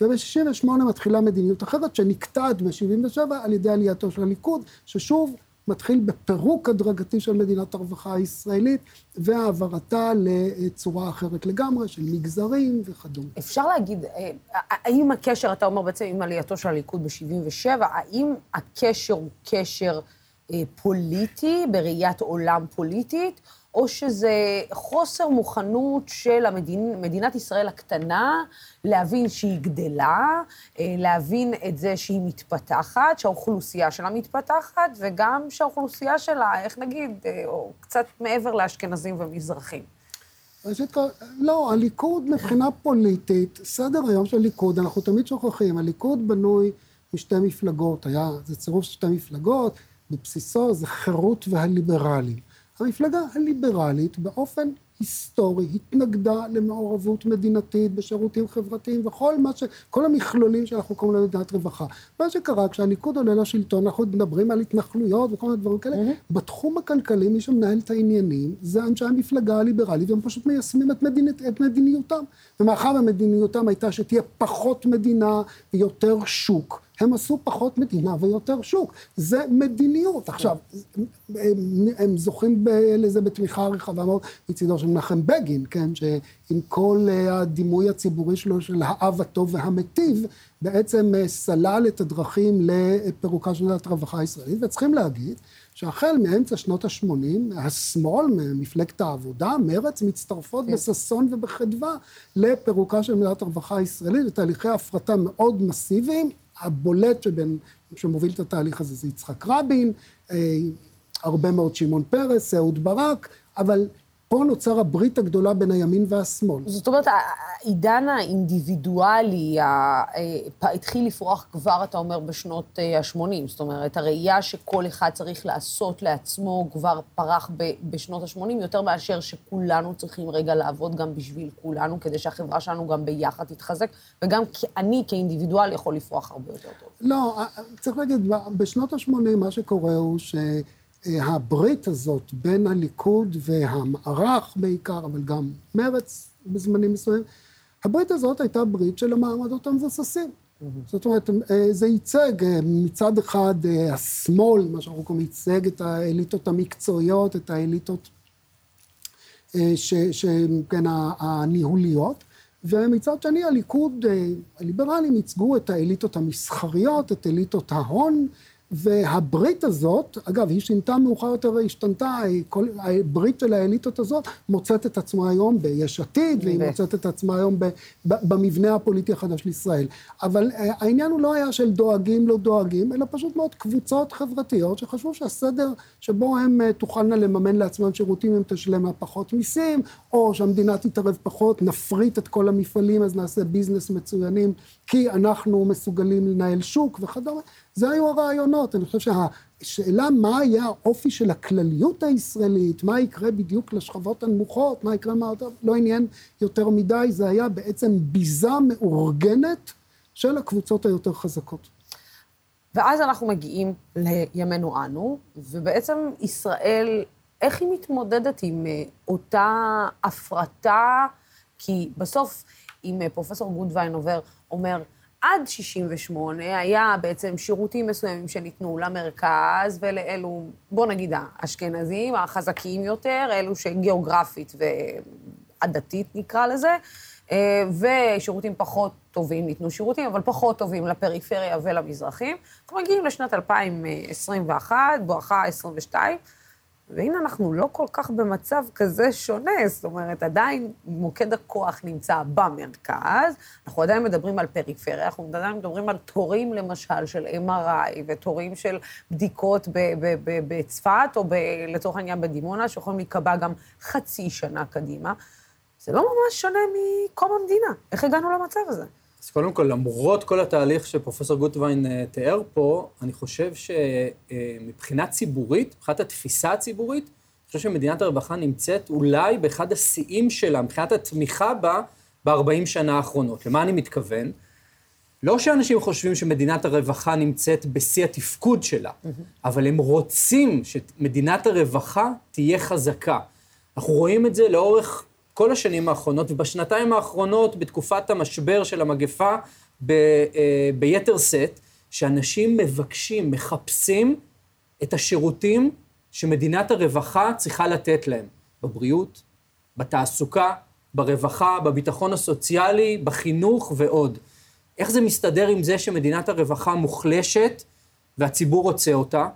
וב-68 מתחילה מדיניות אחרת שנקטעת ב-77 על ידי עלייתו של הליכוד, ששוב מתחיל בפירוק הדרגתי של מדינת הרווחה הישראלית והעברתה לצורה אחרת לגמרי, של מגזרים וכדומה. אפשר להגיד, אה, האם הקשר, אתה אומר בעצם עם עלייתו של הליכוד ב-77, האם הקשר הוא קשר אה, פוליטי, בראיית עולם פוליטית, או שזה חוסר מוכנות של המדינ... מדינת ישראל הקטנה להבין שהיא גדלה, אה, להבין את זה שהיא מתפתחת, שהאוכלוסייה שלה מתפתחת, וגם שהאוכלוסייה שלה, איך נגיד, אה, או קצת מעבר לאשכנזים ומזרחים. ראשית כל, לא, הליכוד מבחינה פוליטית, סדר היום של הליכוד, אנחנו תמיד שוכחים, הליכוד בנוי משתי מפלגות, היה, זה צירוף של שתי מפלגות, בבסיסו זה חירות והליברלים. המפלגה הליברלית באופן היסטורי התנגדה למעורבות מדינתית בשירותים חברתיים וכל מה ש... כל המכלולים שאנחנו קוראים להם מדינת רווחה. מה שקרה כשהליכוד עולה לשלטון, אנחנו מדברים על התנחלויות וכל מיני דברים כאלה, mm-hmm. בתחום הכלכלי מי שמנהל את העניינים זה אנשי המפלגה הליברלית והם פשוט מיישמים את, מדינית, את מדיניותם. ומאחר ומדיניותם הייתה שתהיה פחות מדינה ויותר שוק. הם עשו פחות מדינה ויותר שוק. זה מדיניות. עכשיו, הם, הם זוכים לזה בתמיכה רחבה מאוד מצידו של מנחם בגין, כן? שעם כל אה, הדימוי הציבורי שלו של האב הטוב והמטיב, בעצם אה, סלל את הדרכים לפירוקה של מדינת הרווחה הישראלית, וצריכים להגיד שהחל מאמצע שנות ה-80, השמאל, מפלגת העבודה, מרצ, מצטרפות כן. בששון ובחדווה לפירוקה של מדינת הרווחה הישראלית, ותהליכי הפרטה מאוד מסיביים, הבולט שבין, שמוביל את התהליך הזה זה יצחק רבין, אה, הרבה מאוד שמעון פרס, אהוד ברק, אבל פה נוצר הברית הגדולה בין הימין והשמאל. זאת אומרת, העידן האינדיבידואלי התחיל לפרוח כבר, אתה אומר, בשנות ה-80. אה, זאת אומרת, הראייה שכל אחד צריך לעשות לעצמו כבר פרח בשנות ה-80, יותר מאשר שכולנו צריכים רגע לעבוד גם בשביל כולנו, כדי שהחברה שלנו גם ביחד תתחזק, וגם אני כאינדיבידואל יכול לפרוח הרבה יותר טוב. לא, צריך להגיד, בשנות ה-80 מה שקורה הוא ש... הברית הזאת בין הליכוד והמערך בעיקר, אבל גם מרץ בזמנים מסוימים, הברית הזאת הייתה ברית של המעמדות המבוססים. זאת אומרת, זה ייצג מצד אחד השמאל, מה שאנחנו קוראים, ייצג את האליטות המקצועיות, את האליטות שכן הניהוליות, ומצד שני הליכוד, הליברלים ייצגו את האליטות המסחריות, את אליטות ההון, והברית הזאת, אגב, היא שינתה מאוחר יותר, היא השתנתה, כל, הברית של האליטות הזאת מוצאת את עצמה היום ביש עתיד, והיא מוצאת את עצמה היום ב, ב, במבנה הפוליטי החדש של ישראל. אבל העניין הוא לא היה של דואגים, לא דואגים, אלא פשוט מאוד קבוצות חברתיות שחשבו שהסדר שבו הם תוכלנה לממן לעצמם שירותים, הם תשלמה פחות מיסים, או שהמדינה תתערב פחות, נפריט את כל המפעלים, אז נעשה ביזנס מצוינים, כי אנחנו מסוגלים לנהל שוק וכדומה. זה היו הרעיונות. אני חושב שהשאלה מה היה האופי של הכלליות הישראלית, מה יקרה בדיוק לשכבות הנמוכות, מה יקרה, מה לא עניין יותר מדי, זה היה בעצם ביזה מאורגנת של הקבוצות היותר חזקות. ואז אנחנו מגיעים לימינו אנו, ובעצם ישראל, איך היא מתמודדת עם אותה הפרטה? כי בסוף, אם פרופסור גודווין עובר, אומר, עד 68' היה בעצם שירותים מסוימים שניתנו למרכז ולאלו, בוא נגיד האשכנזים, החזקים יותר, אלו שגיאוגרפית ועדתית נקרא לזה, ושירותים פחות טובים ניתנו שירותים, אבל פחות טובים לפריפריה ולמזרחים. אנחנו מגיעים לשנת 2021, בואכה 22', והנה אנחנו לא כל כך במצב כזה שונה, זאת אומרת, עדיין מוקד הכוח נמצא במרכז, אנחנו עדיין מדברים על פריפריה, אנחנו עדיין מדברים על תורים, למשל, של MRI, ותורים של בדיקות בצפת, או ב, לצורך העניין בדימונה, שיכולים להיקבע גם חצי שנה קדימה. זה לא ממש שונה מקום המדינה. איך הגענו למצב הזה? אז קודם כל, למרות כל התהליך שפרופסור גוטווין תיאר פה, אני חושב שמבחינה ציבורית, מבחינת התפיסה הציבורית, אני חושב שמדינת הרווחה נמצאת אולי באחד השיאים שלה, מבחינת התמיכה בה, ב-40 שנה האחרונות. למה אני מתכוון? לא שאנשים חושבים שמדינת הרווחה נמצאת בשיא התפקוד שלה, mm-hmm. אבל הם רוצים שמדינת הרווחה תהיה חזקה. אנחנו רואים את זה לאורך כל השנים האחרונות, ובשנתיים האחרונות, בתקופת המשבר של המגפה, ב, אה, ביתר שאת, שאנשים מבקשים, מחפשים את השירותים שמדינת הרווחה צריכה לתת להם, בבריאות, בתעסוקה, ברווחה, בביטחון הסוציאלי, בחינוך ועוד. איך זה מסתדר עם זה שמדינת הרווחה מוחלשת והציבור רוצה אותה?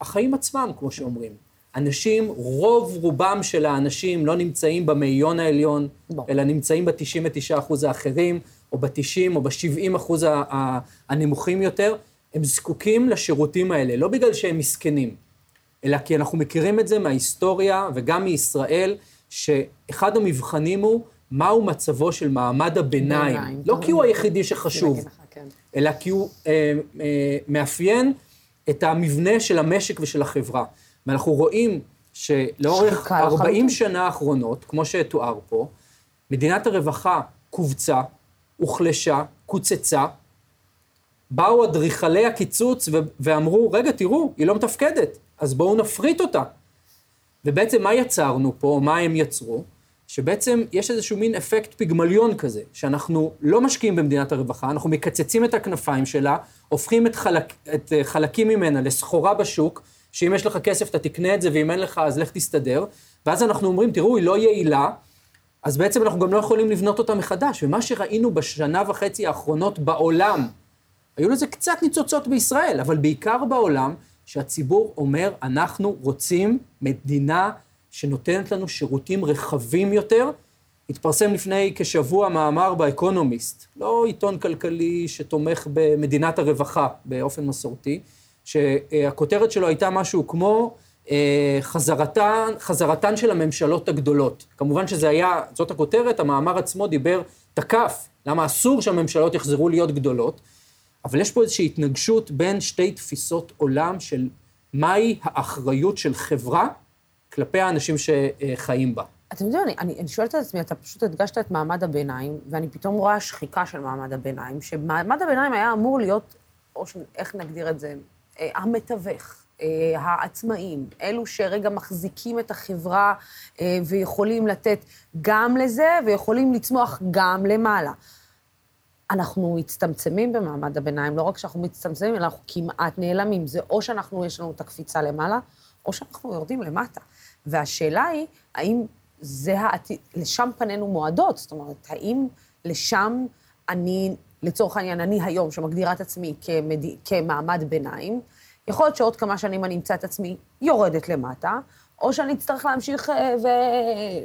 החיים עצמם, כמו שאומרים. אנשים, רוב רובם של האנשים לא נמצאים במאיון העליון, בוא. אלא נמצאים ב-99 אחוז האחרים, או ב-90 או ב-70 אחוז הנמוכים יותר. הם זקוקים לשירותים האלה, לא בגלל שהם מסכנים, אלא כי אנחנו מכירים את זה מההיסטוריה וגם מישראל, שאחד המבחנים הוא מהו מצבו של מעמד הביניים. ביניים, לא כי הוא היחידי שחשוב, כן. אלא כי הוא אה, אה, מאפיין את המבנה של המשק ושל החברה. ואנחנו רואים שלאורך 40 שנה האחרונות, כמו שתואר פה, מדינת הרווחה כווצה, הוחלשה, קוצצה, באו אדריכלי הקיצוץ ואמרו, רגע, תראו, היא לא מתפקדת, אז בואו נפריט אותה. ובעצם מה יצרנו פה, מה הם יצרו? שבעצם יש איזשהו מין אפקט פיגמליון כזה, שאנחנו לא משקיעים במדינת הרווחה, אנחנו מקצצים את הכנפיים שלה, הופכים את, חלק, את חלקים ממנה לסחורה בשוק, שאם יש לך כסף אתה תקנה את זה, ואם אין לך אז לך תסתדר. ואז אנחנו אומרים, תראו, היא לא יעילה, אז בעצם אנחנו גם לא יכולים לבנות אותה מחדש. ומה שראינו בשנה וחצי האחרונות בעולם, היו לזה קצת ניצוצות בישראל, אבל בעיקר בעולם, שהציבור אומר, אנחנו רוצים מדינה שנותנת לנו שירותים רחבים יותר. התפרסם לפני כשבוע מאמר באקונומיסט, לא עיתון כלכלי שתומך במדינת הרווחה באופן מסורתי, שהכותרת שלו הייתה משהו כמו אה, חזרתן, חזרתן של הממשלות הגדולות. כמובן שזה היה, זאת הכותרת, המאמר עצמו דיבר, תקף, למה אסור שהממשלות יחזרו להיות גדולות, אבל יש פה איזושהי התנגשות בין שתי תפיסות עולם של מהי האחריות של חברה כלפי האנשים שחיים בה. אתם יודעים, אני, אני, אני שואלת את עצמי, אתה פשוט הדגשת את מעמד הביניים, ואני פתאום רואה שחיקה של מעמד הביניים, שמעמד הביניים היה אמור להיות, או ש... איך נגדיר את זה, המתווך. אה, העצמאים, אלו שרגע מחזיקים את החברה אה, ויכולים לתת גם לזה ויכולים לצמוח גם למעלה. אנחנו מצטמצמים במעמד הביניים, לא רק שאנחנו מצטמצמים, אלא אנחנו כמעט נעלמים. זה או שאנחנו, יש לנו את הקפיצה למעלה, או שאנחנו יורדים למטה. והשאלה היא, האם זה העתיד, לשם פנינו מועדות? זאת אומרת, האם לשם אני, לצורך העניין, אני היום, שמגדירה את עצמי כמד... כמעמד ביניים, יכול להיות שעוד כמה שנים אני אמצא את עצמי יורדת למטה, או שאני אצטרך להמשיך אה,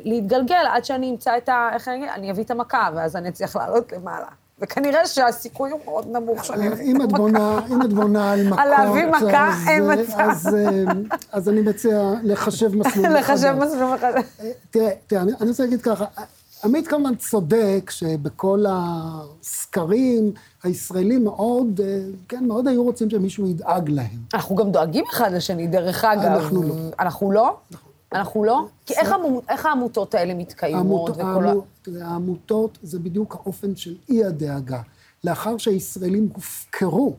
ולהתגלגל עד שאני אמצא את ה... איך אני אגיד? אני אביא את המכה, ואז אני אצליח לעלות למעלה. וכנראה שהסיכוי הוא מאוד נמוך שאני אביא אם את בונה, אם את בונה על מכות, על להביא מכה, אז, אין אה, מצב. אז, אה, אני מציע לחשב מסלול מחדש. לחשב מסלול מחדש. אה, תראה, תראה, אני רוצה להגיד ככה, עמית כמובן צודק שבכל הסקרים, הישראלים מאוד, אה, כן, מאוד היו רוצים שמישהו ידאג להם. אנחנו גם דואגים אחד לשני, דרך אגב. אנחנו לא. אנחנו לא? אנחנו לא? כי איך העמו- איך העמותות האלה מתקיימות? העמות- וכל ה- העמו- תראה, העמותות זה בדיוק האופן של אי הדאגה. לאחר שהישראלים הופקרו,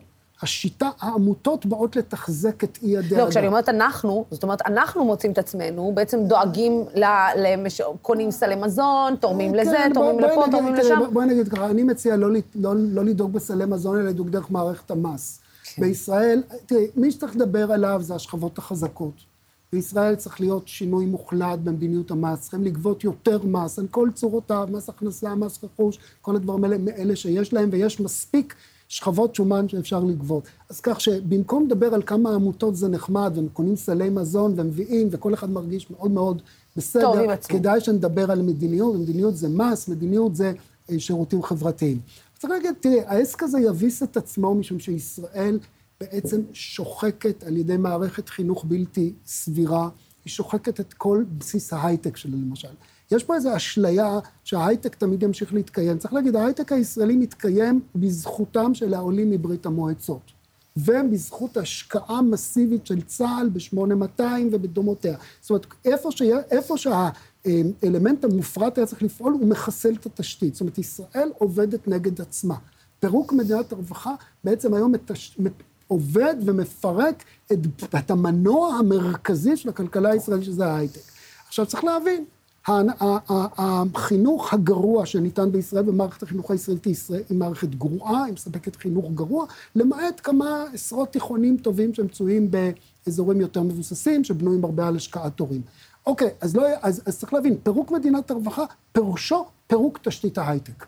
השיטה, העמותות באות לתחזק את אי הדאגה. לא, כשאני אומרת אנחנו, זאת אומרת, אנחנו מוצאים את עצמנו, בעצם דואגים, ל- למש... קונים סלי מזון, תורמים לזה, כן, תורמים לפה, תורמים לשם. בוא- בואי נגיד ככה, אני מציע לא, לא, לא לדאוג בסלי מזון, אלא לדאוג דרך מערכת המס. כן. בישראל, תראי, מי שצריך לדבר עליו זה השכבות החזקות. בישראל צריך להיות שינוי מוחלט במדיניות המס, צריכים לגבות יותר מס על כל צורותיו, מס הכנסה, מס רכוש, כל הדברים האלה, מאלה שיש להם, ויש מספיק שכבות שומן שאפשר לגבות. אז כך שבמקום לדבר על כמה עמותות זה נחמד, והם קונים סלי מזון ומביאים, וכל אחד מרגיש מאוד מאוד בסדר, טוב. כדאי שנדבר על מדיניות, מדיניות זה מס, מדיניות זה אה, שירותים חברתיים. צריך להגיד, תראי, העסק הזה יביס את עצמו משום שישראל בעצם שוחקת על ידי מערכת חינוך בלתי סבירה, היא שוחקת את כל בסיס ההייטק שלה למשל. יש פה איזו אשליה שההייטק תמיד ימשיך להתקיים. צריך להגיד, ההייטק הישראלי מתקיים בזכותם של העולים מברית המועצות. ובזכות השקעה מסיבית של צה"ל ב-8200 ובדומותיה. זאת אומרת, איפה, שיה, איפה שהאלמנט המופרט היה צריך לפעול, הוא מחסל את התשתית. זאת אומרת, ישראל עובדת נגד עצמה. פירוק מדינת הרווחה בעצם היום מתש... מת- עובד ומפרק את, את המנוע המרכזי של הכלכלה הישראלית, שזה ההייטק. עכשיו, צריך להבין, החינוך הגרוע שניתן בישראל במערכת החינוך הישראלית היא מערכת גרועה, היא מספקת חינוך גרוע, למעט כמה עשרות תיכונים טובים שמצויים באזורים יותר מבוססים, שבנויים הרבה על השקעת הורים. אוקיי, אז, לא, אז, אז צריך להבין, פירוק מדינת הרווחה, פירושו פירוק תשתית ההייטק.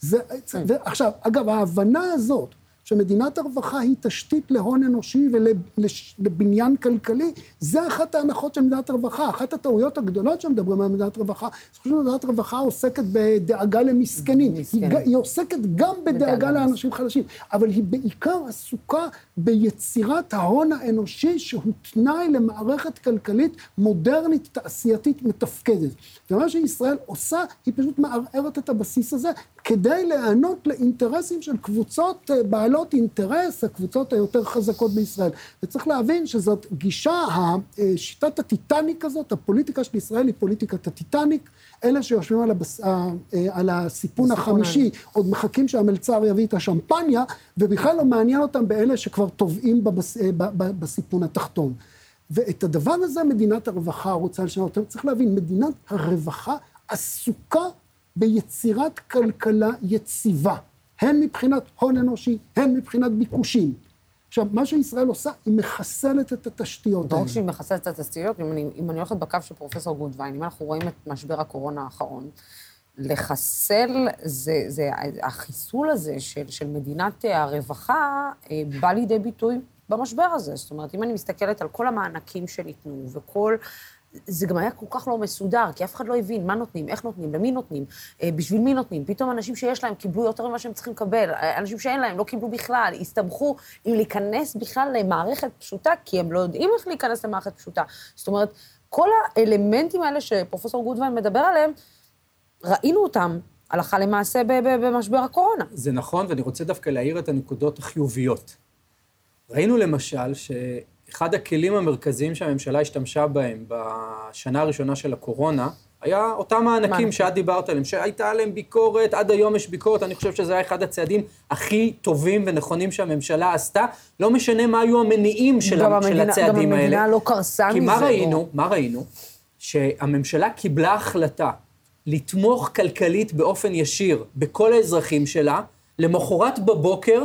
זה, ועכשיו, אגב, ההבנה הזאת, שמדינת הרווחה היא תשתית להון אנושי ולבניין כלכלי, זה אחת ההנחות של מדינת הרווחה. אחת הטעויות הגדולות שמדברים על מדינת רווחה, זה חושב שמדינת הרווחה עוסקת בדאגה למסכנים. היא, היא עוסקת גם בדאגה בדאגה לאנשים חלשים, אבל היא בעיקר עסוקה ביצירת ההון האנושי שהוא תנאי למערכת כלכלית מודרנית, תעשייתית, מתפקדת. ומה שישראל עושה, היא פשוט מערערת את הבסיס הזה, כדי להיענות לאינטרסים של קבוצות אה, בעלות אינטרס, הקבוצות היותר חזקות בישראל. וצריך להבין שזאת גישה, אה, שיטת הטיטניק הזאת, הפוליטיקה של ישראל היא פוליטיקת הטיטניק. אלה שיושבים על, הבס... אה, על הסיפון החמישי, עוד מחכים שהמלצר יביא את השמפניה, ובכלל לא מעניין אותם באלה שכבר טובעים בבס... בסיפון התחתון. ואת הדבר הזה מדינת הרווחה רוצה לשנות. צריך להבין, מדינת הרווחה עסוקה ביצירת כלכלה יציבה, הן מבחינת הון אנושי, הן מבחינת ביקושים. עכשיו, מה שישראל עושה, היא מחסלת את התשתיות לא האלה. רק שהיא מחסלת את התשתיות, אם אני, אם אני הולכת בקו של פרופסור גודווין, אם אנחנו רואים את משבר הקורונה האחרון, לחסל, זה, זה, החיסול הזה של, של מדינת הרווחה אה, בא לידי ביטוי במשבר הזה. זאת אומרת, אם אני מסתכלת על כל המענקים שניתנו וכל... זה גם היה כל כך לא מסודר, כי אף אחד לא הבין מה נותנים, איך נותנים, למי נותנים, אה, בשביל מי נותנים. פתאום אנשים שיש להם קיבלו יותר ממה שהם צריכים לקבל, אה, אנשים שאין להם לא קיבלו בכלל, הסתבכו עם להיכנס בכלל למערכת פשוטה, כי הם לא יודעים איך להיכנס למערכת פשוטה. זאת אומרת, כל האלמנטים האלה שפרופסור גודווין מדבר עליהם, ראינו אותם הלכה למעשה במשבר הקורונה. זה נכון, ואני רוצה דווקא להעיר את הנקודות החיוביות. ראינו למשל שאחד הכלים המרכזיים שהממשלה השתמשה בהם בשנה הראשונה של הקורונה, היה אותם מענקים שאת דיברת עליהם, שהייתה עליהם ביקורת, עד היום יש ביקורת, אני חושב שזה היה אחד הצעדים הכי טובים ונכונים שהממשלה עשתה. לא משנה מה היו המניעים של, גם של המדינה, הצעדים גם האלה. המדינה לא קרסה מזה. כי מה בוא. ראינו? מה ראינו? שהממשלה קיבלה החלטה לתמוך כלכלית באופן ישיר בכל האזרחים שלה, למחרת בבוקר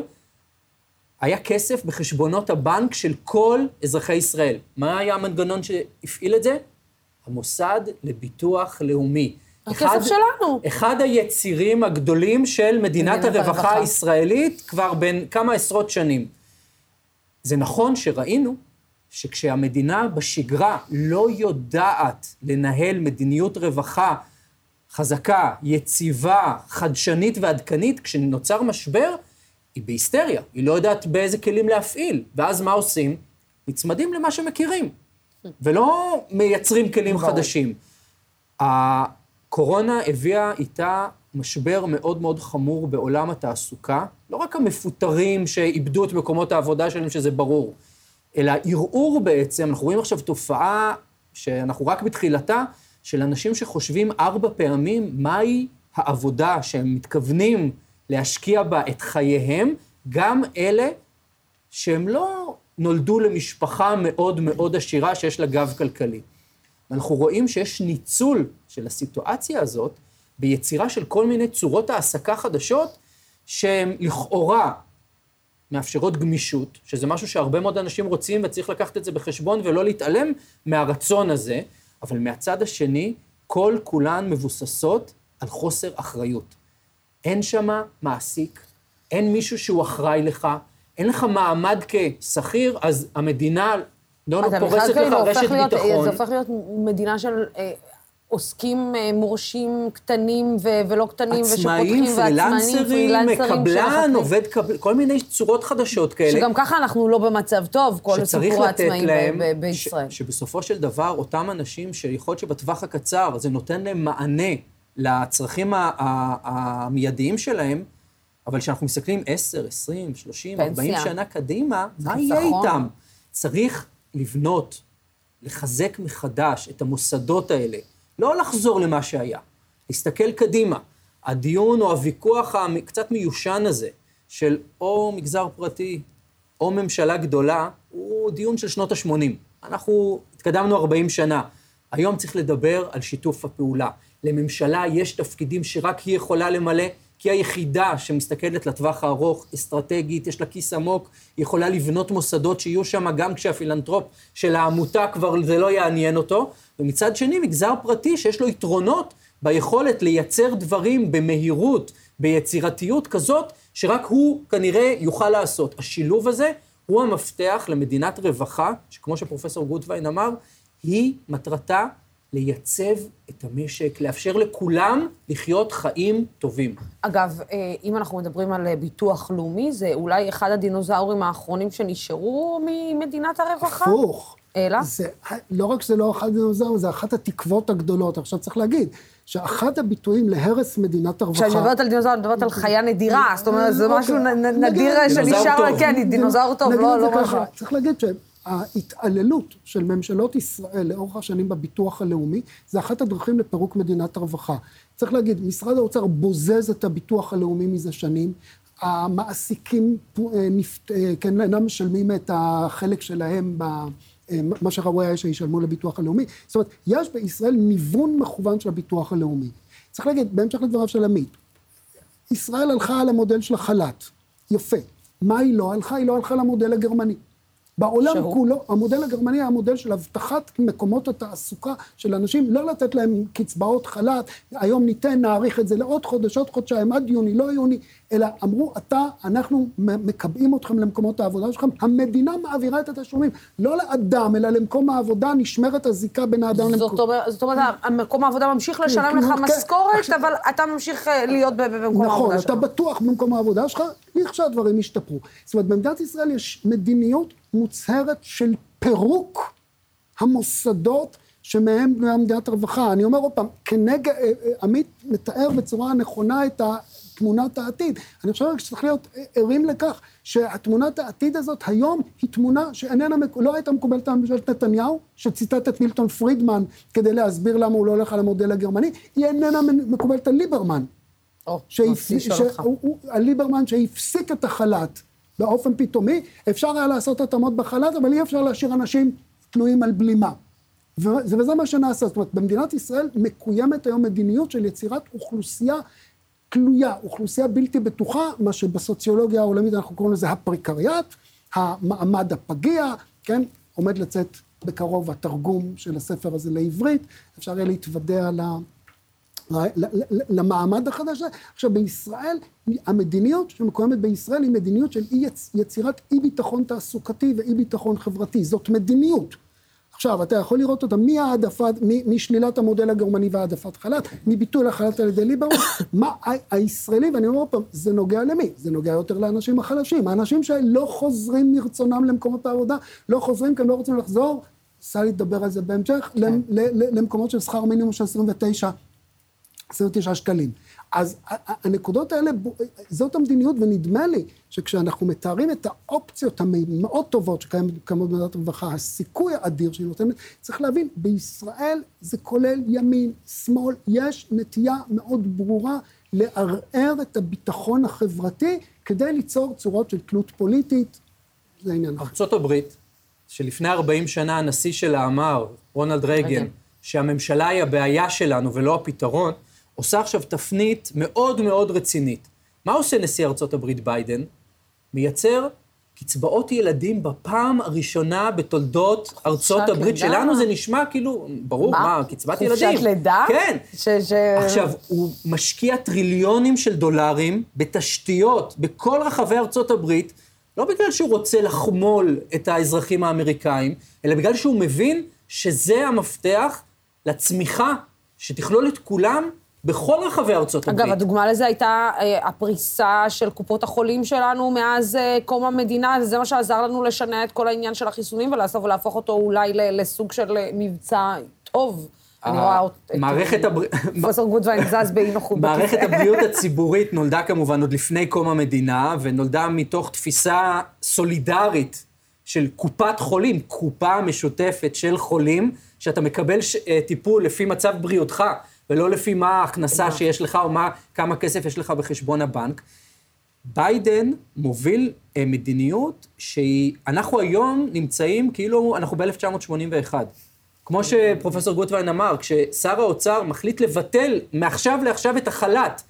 היה כסף בחשבונות הבנק של כל אזרחי ישראל. מה היה המנגנון שהפעיל את זה? המוסד לביטוח לאומי. הכסף אחד, שלנו. אחד היצירים הגדולים של מדינת מדינת הרווחה הרווחה. הישראלית כבר בין כמה עשרות שנים. זה נכון שראינו שכשהמדינה בשגרה לא יודעת לנהל מדיניות רווחה חזקה, יציבה, חדשנית ועדכנית, כשנוצר משבר, היא בהיסטריה, היא לא יודעת באיזה כלים להפעיל. ואז מה עושים? נצמדים למה שמכירים, ולא מייצרים כלים חדשים. הקורונה הביאה איתה משבר מאוד מאוד חמור בעולם התעסוקה, לא רק המפוטרים שאיבדו את מקומות העבודה שלהם, שזה ברור, אלא ערעור בעצם, אנחנו רואים עכשיו תופעה שאנחנו רק בתחילתה, של אנשים שחושבים ארבע פעמים מהי העבודה שהם מתכוונים להשקיע בה את חייהם, גם אלה שהם לא נולדו למשפחה מאוד מאוד עשירה שיש לה גב כלכלי. ואנחנו רואים שיש ניצול של הסיטואציה הזאת ביצירה של כל מיני צורות העסקה חדשות, שהן לכאורה מאפשרות גמישות, שזה משהו שהרבה מאוד אנשים רוצים וצריך לקחת את זה בחשבון ולא להתעלם מהרצון הזה, אבל מהצד השני, כל כולן מבוססות על חוסר אחריות. אין שמה מעסיק, אין מישהו שהוא אחראי לך, אין לך מעמד כשכיר, אז המדינה לא פורסת לך כאילו רשת הופך להיות, ביטחון. זה הופך להיות מדינה של אה, עוסקים אה, מורשים קטנים ו- ולא קטנים, עצמאים, ושפותחים, ועצמאים, פרילנסרים, קבלן. עובד קבלן, כל מיני צורות חדשות כאלה. שגם ככה אנחנו לא במצב טוב, כל סיפור העצמאים להם, ב- ב- בישראל. ש, שבסופו של דבר, אותם אנשים שיכול להיות שבטווח הקצר זה נותן להם מענה לצרכים המיידיים שלהם, אבל כשאנחנו מסתכלים 10, 20, 30, 40 פנסיה. שנה קדימה, מה יהיה. איתם? צריך לבנות, לחזק מחדש את המוסדות האלה, לא לחזור למה שהיה, להסתכל קדימה. הדיון או הוויכוח הקצת מיושן הזה, של או מגזר פרטי או ממשלה גדולה, הוא דיון של שנות ה-80. אנחנו התקדמנו 40 שנה. היום צריך לדבר על שיתוף הפעולה. לממשלה יש תפקידים שרק היא יכולה למלא, כי היחידה שמסתכלת לטווח הארוך, אסטרטגית, יש לה כיס עמוק, היא יכולה לבנות מוסדות שיהיו שם גם כשהפילנטרופ של העמותה כבר זה לא יעניין אותו. ומצד שני, מגזר פרטי שיש לו יתרונות ביכולת לייצר דברים במהירות, ביצירתיות כזאת, שרק הוא כנראה יוכל לעשות. השילוב הזה הוא המפתח למדינת רווחה, שכמו שפרופסור גוטווין אמר, היא מטרתה לייצב את המשק, לאפשר לכולם לחיות חיים טובים. אגב, אה, אם אנחנו מדברים על אה, ביטוח לאומי, זה אולי אחד הדינוזאורים האחרונים שנשארו ממדינת הרווחה? הפוך. אלא? זה, לא רק שזה לא אחד הדינוזאורים, זה אחת התקוות הגדולות. עכשיו צריך להגיד, שאחד הביטויים להרס מדינת הרווחה... כשאני מדברת על דינוזאור, אני מדברת על חיה נדירה, זאת אומרת, זה אוקיי. משהו נדיר שנשאר, טוב. כן, דינוזאור טוב, נגיד לא לא משהו. צריך להגיד שההתעללות של ממשלות ישראל לאורך השנים בביטוח הלאומי, זה אחת הדרכים לפירוק מדינת הרווחה. צריך להגיד, משרד האוצר בוזז את הביטוח הלאומי מזה שנים. המעסיקים אה, אה, כן, אינם משלמים את החלק שלהם ב... אה, מה שראוי היה שישלמו לביטוח הלאומי. זאת אומרת, יש בישראל ניוון מכוון של הביטוח הלאומי. צריך להגיד, בהמשך לדבריו של עמית, ישראל הלכה על המודל של החל"ת. יפה. מה היא לא הלכה? היא לא הלכה למודל הגרמני. בעולם שהוא? כולו, המודל הגרמני היה מודל של הבטחת מקומות התעסוקה של אנשים, לא לתת להם קצבאות חל"ת, היום ניתן, נאריך את זה לעוד חודש, עוד חודשיים, עד יוני, לא יוני, אלא אמרו, אתה, אנחנו מקבעים אתכם למקומות העבודה שלכם, המדינה מעבירה את התשלומים, לא לאדם, אלא למקום העבודה, נשמרת הזיקה בין האדם למקום. זאת אומרת, זאת אומרת, המקום העבודה ממשיך לשלם לך כן. משכורת, אבל אתה ממשיך אה, להיות במקום נכון, העבודה אתה שלך. בטוח במקום העבודה שלך, לכשהדברים ישתפרו. זאת אומרת, במדינת ישראל יש מדיניות מוצהרת של פירוק המוסדות שמהם בנויה מדינת הרווחה. אני אומר עוד פעם, כנגד, אה, אה, עמית מתאר בצורה נכונה את תמונת העתיד. אני חושב שצריך להיות ערים לכך שהתמונת העתיד הזאת היום היא תמונה שאיננה, לא הייתה מקובלת על ממשלת נתניהו, שציטט את מילטון פרידמן כדי להסביר למה הוא לא הולך על המודל הגרמני, היא איננה מקובלת על ליברמן. או, שהפ... על ליברמן שהפסיק את החל"ת באופן פתאומי, אפשר היה לעשות התאמות בחל"ת, אבל אי אפשר להשאיר אנשים תלויים על בלימה. וזה מה שנעשה. זאת אומרת, במדינת ישראל מקוימת היום מדיניות של יצירת אוכלוסייה תלויה, אוכלוסייה בלתי בטוחה, מה שבסוציולוגיה העולמית אנחנו קוראים לזה הפריקריאט, המעמד הפגיע, כן? עומד לצאת בקרוב התרגום של הספר הזה לעברית, אפשר יהיה להתוודע ל... למעמד החדש הזה. עכשיו, בישראל, המדיניות שמקוימת בישראל היא מדיניות של אי יצירת אי ביטחון תעסוקתי ואי ביטחון חברתי. זאת מדיניות. עכשיו, אתה יכול לראות אותה מהעדפת, משלילת המודל הגרמני והעדפת חל"ת, מביטול החל"ת על ידי ליברמן, מה הישראלי, ואני אומר עוד פעם, זה נוגע למי? זה נוגע יותר לאנשים החלשים, האנשים שלא חוזרים מרצונם למקומות העבודה, לא חוזרים כי הם לא רוצים לחזור, סלי תדבר על זה בהמשך, כן. למקומות של שכר מינימום של 29, 29 שקלים. אז הנקודות האלה, זאת המדיניות, ונדמה לי שכשאנחנו מתארים את האופציות המאוד טובות שקיימות במדינת רווחה, הסיכוי האדיר שהיא נותנת, צריך להבין, בישראל זה כולל ימין, שמאל, יש נטייה מאוד ברורה לערער את הביטחון החברתי כדי ליצור צורות של תלות פוליטית, זה העניין. ארצות הברית, שלפני 40 שנה הנשיא שלה אמר, רונלד רייגן, שהממשלה היא הבעיה שלנו ולא הפתרון, עושה עכשיו תפנית מאוד מאוד רצינית. מה עושה נשיא ארצות הברית ביידן? מייצר קצבאות ילדים בפעם הראשונה בתולדות ארצות הברית. לידה. שלנו זה נשמע כאילו, ברור, מה, מה קצבת ילדים. חופשת לידה? כן. ש, ש... עכשיו, הוא משקיע טריליונים של דולרים בתשתיות בכל רחבי ארצות הברית, לא בגלל שהוא רוצה לחמול את האזרחים האמריקאים, אלא בגלל שהוא מבין שזה המפתח לצמיחה שתכלול את כולם בכל רחבי ארצות הברית. אגב, הדוגמה לזה הייתה אה, הפריסה של קופות החולים שלנו מאז אה, קום המדינה, זה מה שעזר לנו לשנע את כל העניין של החיסונים ולהפוך אותו אולי לסוג של אה, מבצע טוב. אני רואה את מערכת הבריאות... פרופסור גודווין זז באי נוחות. מערכת הבריאות הציבורית נולדה כמובן עוד לפני קום המדינה, ונולדה מתוך תפיסה סולידרית של קופת חולים, קופה משותפת של חולים, שאתה מקבל טיפול לפי מצב בריאותך. ולא לפי מה ההכנסה שיש לך או מה, כמה כסף יש לך בחשבון הבנק. ביידן מוביל אה, מדיניות שהיא, אנחנו היום נמצאים כאילו אנחנו ב-1981. כמו שפרופסור גוטווין אמר, כששר האוצר מחליט לבטל מעכשיו לעכשיו את החל"ת,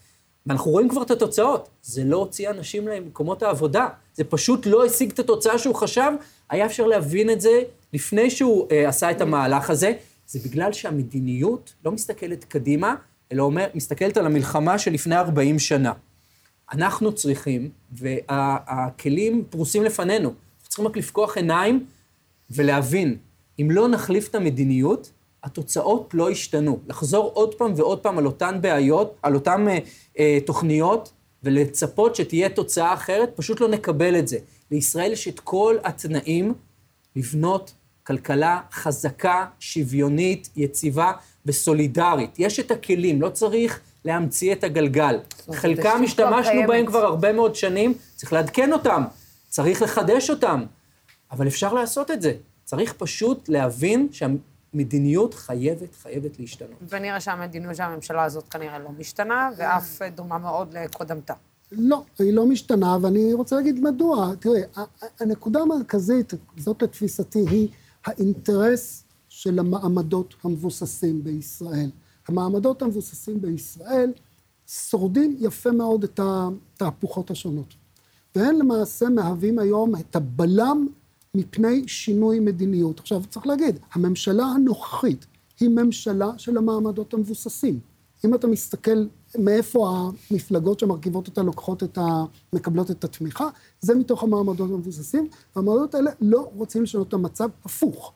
ואנחנו רואים כבר את התוצאות, זה לא הוציא אנשים למקומות העבודה, זה פשוט לא השיג את התוצאה שהוא חשב, היה אפשר להבין את זה לפני שהוא אה, עשה את המהלך הזה. זה בגלל שהמדיניות לא מסתכלת קדימה, אלא אומר, מסתכלת על המלחמה שלפני 40 שנה. אנחנו צריכים, והכלים פרוסים לפנינו, אנחנו צריכים רק לפקוח עיניים ולהבין, אם לא נחליף את המדיניות, התוצאות לא ישתנו. לחזור עוד פעם ועוד פעם על אותן בעיות, על אותן אה, אה, תוכניות, ולצפות שתהיה תוצאה אחרת, פשוט לא נקבל את זה. לישראל יש את כל התנאים לבנות כלכלה חזקה, שוויונית, יציבה וסולידרית. יש את הכלים, לא צריך להמציא את הגלגל. חלקם השתמשנו בהם כבר הרבה מאוד שנים, צריך לעדכן אותם, צריך לחדש אותם, אבל אפשר לעשות את זה. צריך פשוט להבין שהמדיניות חייבת, חייבת להשתנות. ונראה שהמדיניות של הממשלה הזאת כנראה לא משתנה, ואף דומה מאוד לקודמתה. לא, היא לא משתנה, ואני רוצה להגיד מדוע. תראי, הנקודה המרכזית, זאת לתפיסתי, היא האינטרס של המעמדות המבוססים בישראל. המעמדות המבוססים בישראל שורדים יפה מאוד את התהפוכות השונות. והם למעשה מהווים היום את הבלם מפני שינוי מדיניות. עכשיו, צריך להגיד, הממשלה הנוכחית היא ממשלה של המעמדות המבוססים. אם אתה מסתכל מאיפה המפלגות שמרכיבות אותה לוקחות את ה... מקבלות את התמיכה, זה מתוך המעמדות המבוססים, והמעמדות האלה לא רוצים לשנות את המצב הפוך.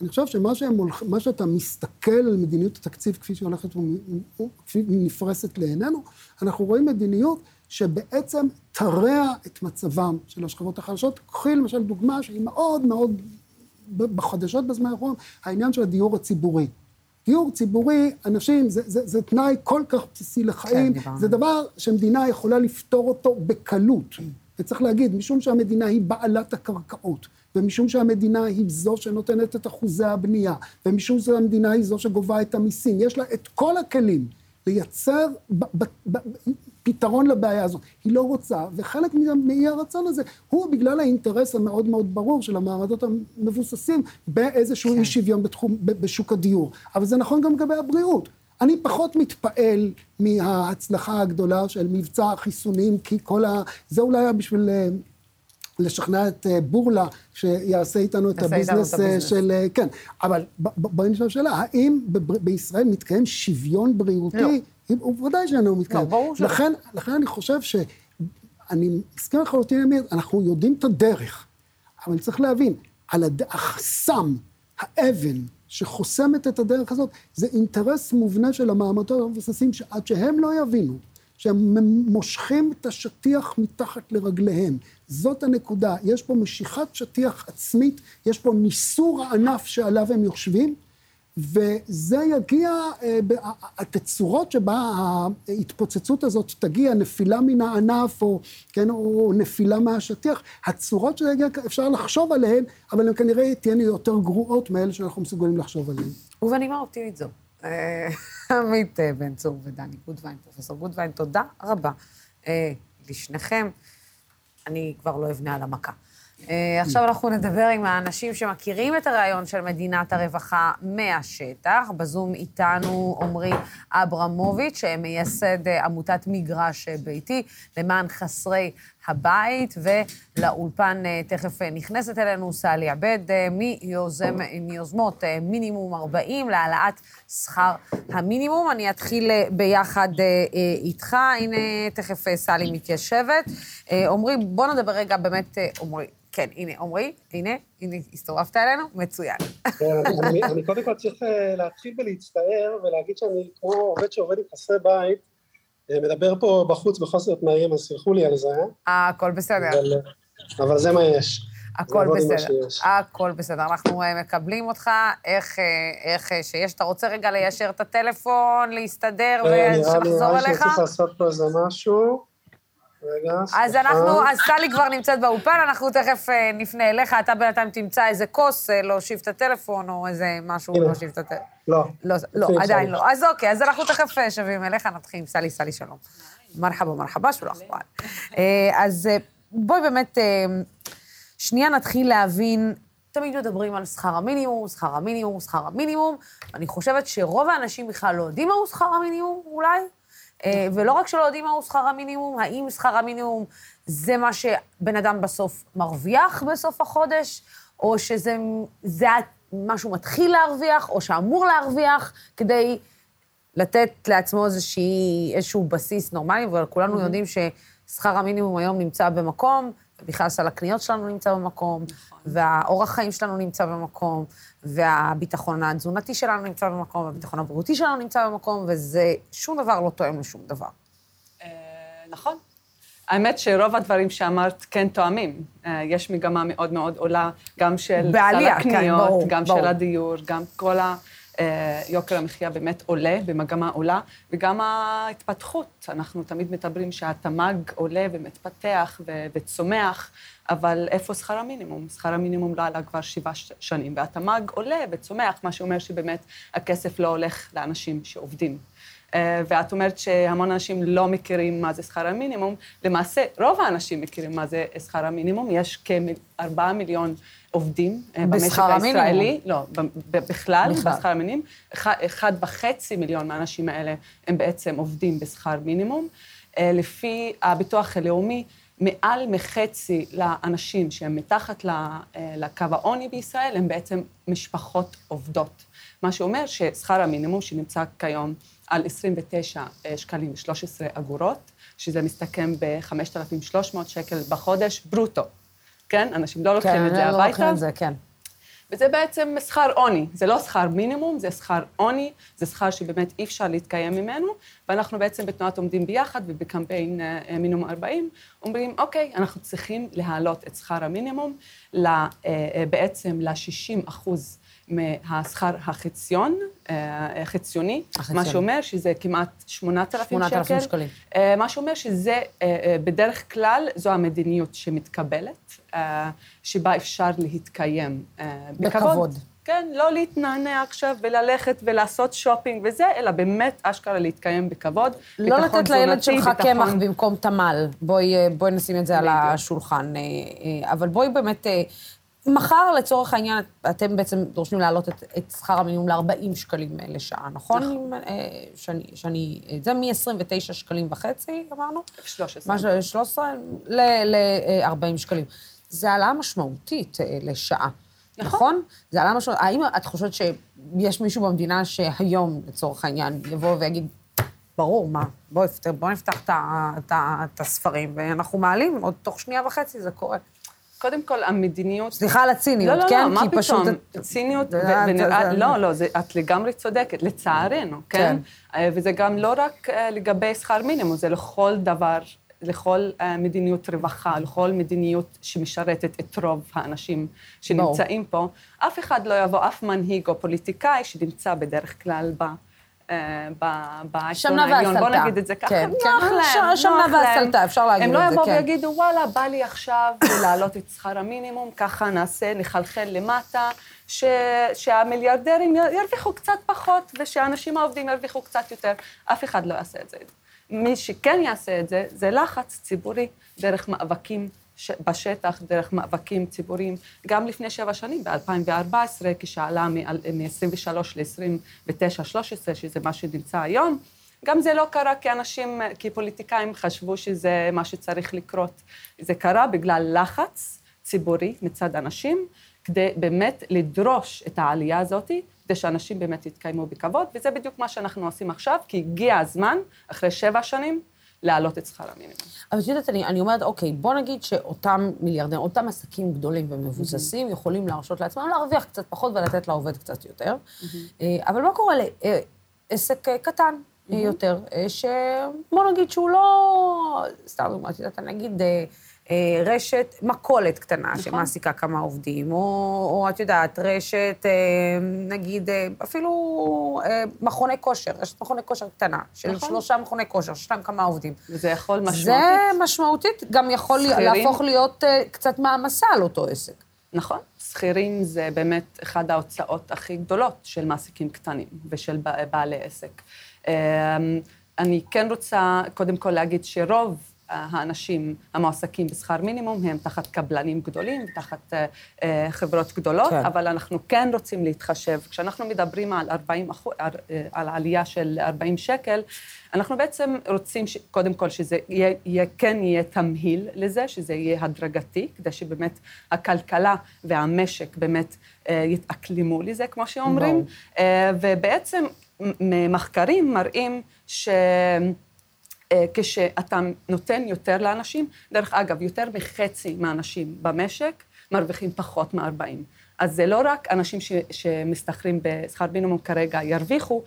אני חושב שמה שהם הולכ... מה שאתה מסתכל על מדיניות התקציב כפי שהיא הולכת וכפי נפרסת לעינינו, אנחנו רואים מדיניות שבעצם תרע את מצבם של השכבות החלשות. קחי למשל דוגמה שהיא מאוד מאוד בחדשות בזמן האחרון, העניין של הדיור הציבורי. דיור ציבורי, אנשים, זה, זה, זה תנאי כל כך בסיסי לחיים, כן, זה דבר שמדינה יכולה לפתור אותו בקלות. וצריך להגיד, משום שהמדינה היא בעלת הקרקעות, ומשום שהמדינה היא זו שנותנת את אחוזי הבנייה, ומשום שהמדינה היא זו שגובה את המיסים, יש לה את כל הכלים לייצר ב, ב, ב, פתרון לבעיה הזאת. היא לא רוצה, וחלק מאי הרצון הזה הוא בגלל האינטרס המאוד מאוד ברור של המעמדות המבוססים באיזשהו כן. אי שוויון בתחום, בשוק הדיור. אבל זה נכון גם לגבי הבריאות. אני פחות מתפעל מההצלחה הגדולה של מבצע החיסונים, כי כל ה... זה אולי היה בשביל אה, לשכנע את אה, בורלה שיעשה איתנו את הביזנס אה, של... כן, אבל בואי נשאל שאלה, האם בישראל מתקיים שוויון בריאותי? לא. הוא ודאי שאינו מתקיים. לא, ברור שלא. לכן, לכן אני חושב ש... אני מסכים לחלוטין, אמיר, אנחנו יודעים את הדרך, אבל צריך להבין, על הד... החסם, האבן, שחוסמת את הדרך הזאת, זה אינטרס מובנה של המעמדות המבוססים, שעד שהם לא יבינו שהם מושכים את השטיח מתחת לרגליהם. זאת הנקודה. יש פה משיכת שטיח עצמית, יש פה ניסור הענף שעליו הם יושבים, וזה יגיע, אה, התצורות שבה ההתפוצצות הזאת תגיע, נפילה מן הענף, או, כן, או נפילה מהשטיח, הצורות שזה יגיע, אפשר לחשוב עליהן, אבל הן כנראה תהיינה יותר גרועות מאלה שאנחנו מסוגלים לחשוב עליהן. ובנימה אופטימית זו, אה, עמית אה, בן צור ודני גודווין, פרופסור גודווין, תודה רבה לשניכם. אני כבר לא אבנה על המכה. אה, עכשיו אנחנו נדבר עם האנשים שמכירים את הרעיון של מדינת הרווחה מהשטח. בזום איתנו עמרי אברמוביץ', מייסד אה, עמותת מגרש ביתי למען חסרי הבית, ולאולפן אה, תכף נכנסת אלינו סלי עבד מיוזם, מיוזמות מינימום 40 להעלאת שכר המינימום. אני אתחיל ביחד איתך, הנה תכף סלי מתיישבת. עמרי, בוא נדבר רגע באמת, עמרי, כן, הנה, עמרי, הנה, הנה, הסתובבת אלינו, מצוין. כן, אני, קודם כל צריך אה, להתחיל ולהצטער ולהגיד שאני כמו עובד שעובד עם חסרי בית, אה, מדבר פה בחוץ בחוסר תנאים, אז סלחו לי על זה. אה, הכל בסדר. אבל, אבל זה מה יש. הכל בסדר, הכל בסדר. אנחנו מקבלים אותך, איך, איך שיש. אתה רוצה רגע ליישר את הטלפון, להסתדר ושנחזור אליך? נראה לי שצריך לעשות פה איזה משהו. רגע, סליחה. אז אנחנו, אז סלי כבר נמצאת באולפן, אנחנו תכף אה, נפנה אליך, אתה בינתיים תמצא איזה כוס אה, להושיב את הטלפון, או איזה משהו להושיב את הטלפון. לא. לא, לא, עדיין לא. אז אוקיי, אז אנחנו תכף אה, שבים אליך, נתחיל עם סלי, סלי, שלום. מרחבה, מרחבה, שלוח פעל. אז בואי באמת, שנייה נתחיל להבין, תמיד מדברים על שכר המינימום, שכר המינימום, שכר המינימום, ואני חושבת שרוב האנשים בכלל לא יודעים מהו שכר המינימום, אולי? אה, ולא רק שלא יודעים מהו שכר המינימום, האם שכר המינימום זה מה שבן אדם בסוף מרוויח בסוף החודש, או שזה זה מה שהוא מתחיל להרוויח, או שאמור להרוויח, כדי לתת לעצמו איזושהי, איזשהו בסיס נורמלי, וכולנו mm-hmm. יודעים ששכר המינימום היום נמצא במקום, ובכלל סל הקניות שלנו נמצא במקום, נכון. והאורח חיים שלנו נמצא במקום, והביטחון התזונתי שלנו נמצא במקום, והביטחון הבריאותי שלנו נמצא במקום, וזה שום דבר לא תואם לשום דבר. אה, נכון. האמת שרוב הדברים שאמרת כן תואמים. אה, יש מגמה מאוד מאוד עולה, גם של בעלייה, סל הקניות, כן, ברור, גם ברור. של הדיור, גם כל ה... אה, יוקר המחיה באמת עולה, במגמה עולה, וגם ההתפתחות. אנחנו תמיד מדברים שהתמ"ג עולה ומתפתח ו- וצומח, אבל איפה שכר המינימום? שכר המינימום לא עלה כבר שבעה שנים, והתמ"ג עולה וצומח, מה שאומר שבאמת הכסף לא הולך לאנשים שעובדים. אה, ואת אומרת שהמון אנשים לא מכירים מה זה שכר המינימום. למעשה, רוב האנשים מכירים מה זה שכר המינימום. יש כארבעה מיליון עובדים אה, במשק הישראלי. לא, בכלל, בשכר המינימום. אחד וחצי מיליון מהאנשים האלה הם בעצם עובדים בשכר מינימום. אה, לפי הביטוח הלאומי, מעל מחצי לאנשים שהם מתחת לקו העוני בישראל, הם בעצם משפחות עובדות. מה שאומר ששכר המינימום שנמצא כיום על 29 אה, שקלים ו-13 אגורות, שזה מסתכם ב-5,300 שקל בחודש ברוטו. כן? אנשים לא לוקחים כן, את זה לא הביתה. כן, לא לוקחים את זה, כן. וזה בעצם שכר עוני. זה לא שכר מינימום, זה שכר עוני, זה שכר שבאמת אי אפשר להתקיים ממנו, ואנחנו בעצם בתנועת עומדים ביחד ובקמפיין אה, מינימום 40, אומרים, אוקיי, אנחנו צריכים להעלות את שכר המינימום אה, בעצם ל-60 אחוז מהשכר החציון, אה, חציוני, החציון. מה שאומר שזה כמעט 8,000 שקל. 8,000 שקלים. אה, מה שאומר שזה, אה, אה, בדרך כלל, זו המדיניות שמתקבלת, אה, שבה אפשר להתקיים אה, בכבוד. בכבוד. כן, לא להתנענע עכשיו וללכת ולעשות שופינג וזה, אלא באמת אשכרה להתקיים בכבוד. לא לתת לילד שלך ביטחון- קמח במקום תמ"ל. בואי, אה, בואי נשים את זה על. השולחן. אה, אה, אבל בואי באמת... מחר, לצורך העניין, אתם בעצם דורשים להעלות את, את שכר המינימום ל-40 שקלים אה, לשעה, נכון? נכון. אה, שאני, שאני, אה, זה מ-29 שקלים וחצי, אמרנו? 13. משהו, 13 ל-40 שקלים. זה העלאה משמעותית לשעה, נכון? זה העלאה משמעותית. האם את חושבת שיש מישהו במדינה שהיום, לצורך העניין, יבוא ויגיד, ברור, מה, בוא, בוא נפתח את הספרים, ואנחנו מעלים, עוד תוך שנייה וחצי זה קורה. קודם כל, המדיניות... סליחה על הציניות, לא, לא, כן? לא, מה כי פשוט... פתאום? את- ציניות, ונראה... לא, לא, זה- את לגמרי צודקת, לצערנו, כן? אה, וזה גם לא רק אה, לגבי שכר מינימום, זה לכל דבר, לכל אה, מדיניות רווחה, לכל מדיניות שמשרתת את רוב האנשים שנמצאים פה. אף אחד לא יבוא, אף מנהיג או פוליטיקאי שנמצא בדרך כלל ב... אה, ב- בעיתון שמנה העליון, בוא. נגיד את זה ככה, כן, נוח כן, להם, ש- נוח להם. והסלטה, אפשר להגיד הם לא את זה, יבואו כן. ויגידו, וואלה, בא לי עכשיו להעלות את שכר המינימום, ככה נעשה, נחלחל למטה, ש... שהמיליארדרים ירוויחו קצת פחות, ושהאנשים העובדים ירוויחו קצת יותר. אף אחד לא יעשה את זה. מי שכן יעשה את זה, זה לחץ ציבורי דרך מאבקים בשטח, דרך מאבקים ציבוריים. גם לפני שבע שנים, ב-2014, כשעלה מ-23 ל-29, 13, שזה מה שנמצא היום, גם זה לא קרה כי אנשים, כי פוליטיקאים חשבו שזה מה שצריך לקרות. זה קרה בגלל לחץ ציבורי מצד אנשים, כדי באמת לדרוש את העלייה הזאת, כדי שאנשים באמת יתקיימו בכבוד, וזה בדיוק מה שאנחנו עושים עכשיו, כי הגיע הזמן, אחרי שבע שנים, להעלות את שכר המינימום. אבל את יודעת, אני, אני אומרת, אוקיי, בוא נגיד שאותם מיליארדים, אותם עסקים גדולים ומבוססים, יכולים להרשות לעצמם להרוויח קצת פחות ולתת לעובד קצת יותר. אה, אבל מה קורה לעסק אה, קטן אה, יותר, אה, שבוא נגיד שהוא לא, סתם דוגמא, את יודעת, נגיד... אה, רשת מכולת קטנה שמעסיקה כמה עובדים, או, או את יודעת, רשת, אה, נגיד, אה, אפילו מכוני כושר, רשת מכוני כושר קטנה, של נכון. שלושה מכוני כושר, שיש להם כמה עובדים. וזה יכול משמעותית. זה משמעותית, גם יכול שכירים. להפוך להיות קצת מעמסה על אותו עסק. נכון, שכירים זה באמת אחת ההוצאות הכי גדולות של מעסיקים קטנים ושל בעלי עסק. אמ, אני כן רוצה קודם כל להגיד שרוב האנשים המועסקים בשכר מינימום הם תחת קבלנים גדולים, תחת אה, אה, חברות גדולות, כן. אבל אנחנו כן רוצים להתחשב. כשאנחנו מדברים על 40 אחוז, על עלייה של 40 שקל, אנחנו בעצם רוצים ש, קודם כל שזה יהיה, יהיה, כן יהיה תמהיל לזה, שזה יהיה הדרגתי, כדי שבאמת הכלכלה והמשק באמת אה, יתאקלמו לזה, כמו שאומרים. ברור. אה, ובעצם מחקרים מראים ש... אה, כשאתה נותן יותר לאנשים, דרך אגב, יותר מחצי מהאנשים במשק מרוויחים פחות מ-40. אז זה לא רק אנשים ש, שמשתכרים בשכר מינימום כרגע ירוויחו,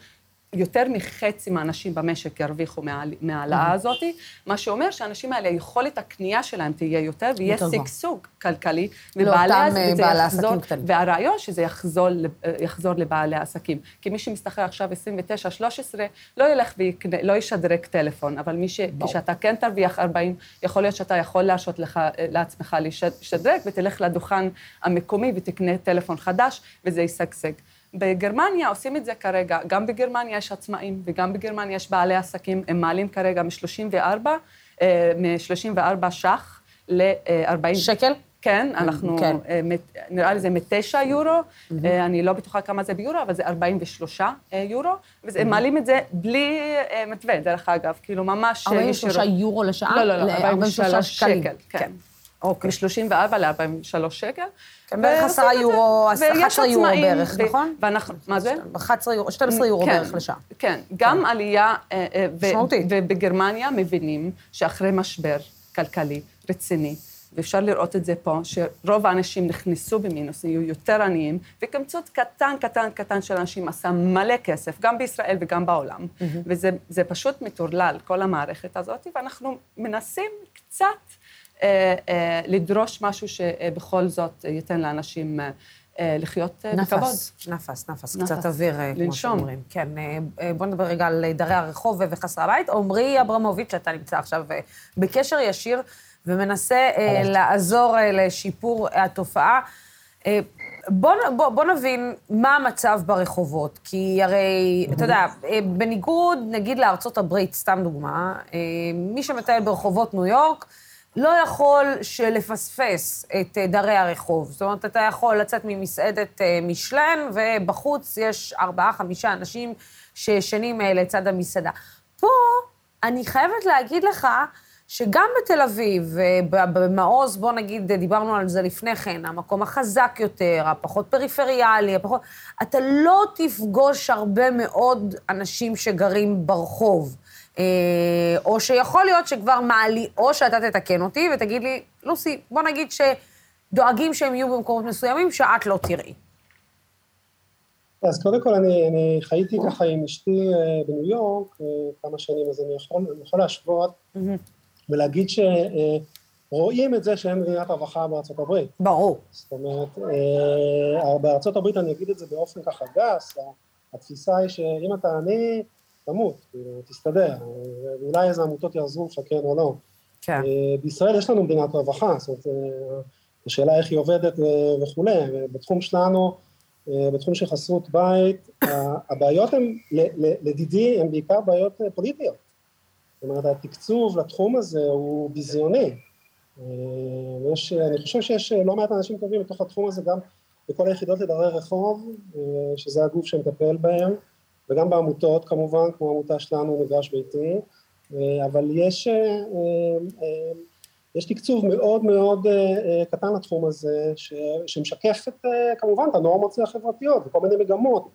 יותר מחצי מהאנשים במשק ירוויחו מה- מההעלאה הזאת, מה שאומר שהאנשים האלה, יכולת הקנייה שלהם תהיה יותר, ויהיה. שגשוג כלכלי, ובעלי אה, עסקים קטנים. והרעיון שזה יחזור, לב- יחזור לבעלי העסקים. כי מי שמשתכר עכשיו 29-13, לא ילך ויקנה, לא ישדרג טלפון, אבל מי ש... כשאתה כן תרוויח 40, יכול להיות שאתה יכול להרשות לך, לעצמך לשד- לשדרג, ותלך לדוכן המקומי ותקנה טלפון חדש, וזה ישגשג. בגרמניה עושים את זה כרגע, גם בגרמניה יש עצמאים וגם בגרמניה יש בעלי עסקים, הם מעלים כרגע מ-34, מ-34 ש"ח ל-40... שקל? כן, אנחנו, כן. אה, נראה לי זה מ-9 יורו, אה, אני לא בטוחה כמה זה ביורו, אבל זה 43 אה, יורו, והם מעלים את זה בלי אה, מתווה, דרך אגב, כאילו ממש... אה, 43 ישירות. יורו לשעה? לא, לא, לא, ל- 43 שקלים. שקל, כן. אוקיי. מ-34 ל-43 שקל. כן, בערך ועושים 10 את זה. יורו, ויש 11 יורו בערך, נכון? ואנחנו, מה זה? 11 יורו, 12 יורו כן, בערך לשעה. כן, גם עלייה, אה, אה, משמעותית. ובגרמניה מבינים שאחרי משבר כלכלי רציני, ואפשר לראות את זה פה, שרוב האנשים נכנסו במינוס, נהיו יותר עניים, וקמצוץ קטן, קטן, קטן של אנשים עשה מלא כסף, גם בישראל וגם בעולם. וזה זה פשוט מטורלל, כל המערכת הזאת, ואנחנו מנסים קצת לדרוש משהו שבכל זאת ייתן לאנשים אה, אה, לחיות אה, בכבוד. נפס, נפס, נפס. קצת אוויר, אה, כמו. שאומרים. כן, אה, אה, בוא נדבר רגע על דרי הרחוב וחסרי הבית. עמרי אברמוביץ', שאתה נמצא עכשיו אה, בקשר ישיר ומנסה אה, לעזור אה, לשיפור התופעה. אה, בוא, בוא, בוא נבין מה המצב ברחובות, כי הרי, אתה יודע, אה, בניגוד, נגיד, לארצות הברית, סתם דוגמה, אה, מי שמטייל ברחובות ניו יורק, לא יכול שלפספס את אה, דרי הרחוב. זאת אומרת, אתה יכול לצאת ממסעדת אה, משלן, ובחוץ יש ארבעה, חמישה אנשים שישנים אה, לצד המסעדה. פה, אני חייבת להגיד לך, שגם בתל אביב, במעוז, בוא נגיד, דיברנו על זה לפני כן, המקום החזק יותר, הפחות פריפריאלי, הפחות... אתה לא תפגוש הרבה מאוד אנשים שגרים ברחוב. אה, או שיכול להיות שכבר מעלי, או שאתה תתקן אותי ותגיד לי, לוסי, בוא נגיד שדואגים שהם יהיו במקומות מסוימים שאת לא תראי. אז קודם כל אני, אני חייתי ככה עם אשתי אה, בניו יורק אה, כמה שנים, אז אני יכול, אני יכול להשוות ולהגיד שרואים את זה שאין מדינת רווחה בארצות הברית. ברור. זאת אומרת, בארצות הברית אני אגיד את זה באופן ככה גס, התפיסה היא שאם אתה עני, תמות, כאילו, תסתדר, ואולי איזה עמותות יעזרו לך כן או לא. כן. אה, בישראל יש לנו מדינת רווחה, זאת אומרת, אה, השאלה איך היא עובדת אה, וכולי, בתחום שלנו, בתחום של חסרות בית, הבעיות הן, לדידי, הן בעיקר בעיות פוליטיות. זאת אומרת, התקצוב לתחום הזה הוא ביזיוני. יש, אני חושב שיש לא מעט אנשים טובים בתוך התחום הזה, גם בכל היחידות לדרי רחוב, שזה הגוף שמטפל בהם, וגם בעמותות כמובן, כמו העמותה שלנו, מגרש ביתי, אה, אבל יש, אה, אה, יש תקצוב מאוד מאוד קטן לתחום הזה, ש- שמשקף את, כמובן את הנורמות החברתיות וכל מיני מגמות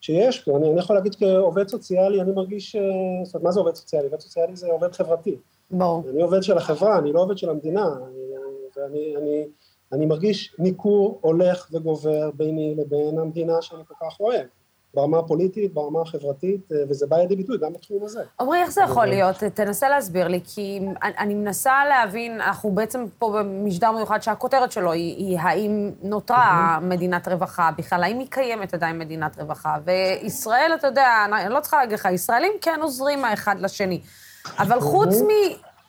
שיש פה. אני, אני יכול להגיד כעובד סוציאלי, אני מרגיש, זאת אומרת, מה זה עובד סוציאלי? עובד סוציאלי זה עובד חברתי. ברור. אני עובד של החברה, אני לא עובד של המדינה, אני, ואני אני, אני מרגיש ניכור הולך וגובר ביני לבין המדינה שאני כל כך אוהב, ברמה הפוליטית, ברמה החברתית, אה, וזה בא לידי ביטוי גם בתחום הזה. עמרי, איך זה יכול להיות? תנסה להסביר לי, כי אני, אני מנסה להבין, אנחנו בעצם פה במשדר מיוחד שהכותרת שלו היא, היא האם נותרה מדינת רווחה בכלל, האם היא קיימת עדיין מדינת רווחה? וישראל, אתה יודע, אני לא צריכה להגיד לך, ישראלים כן עוזרים האחד לשני. אבל חוץ מ...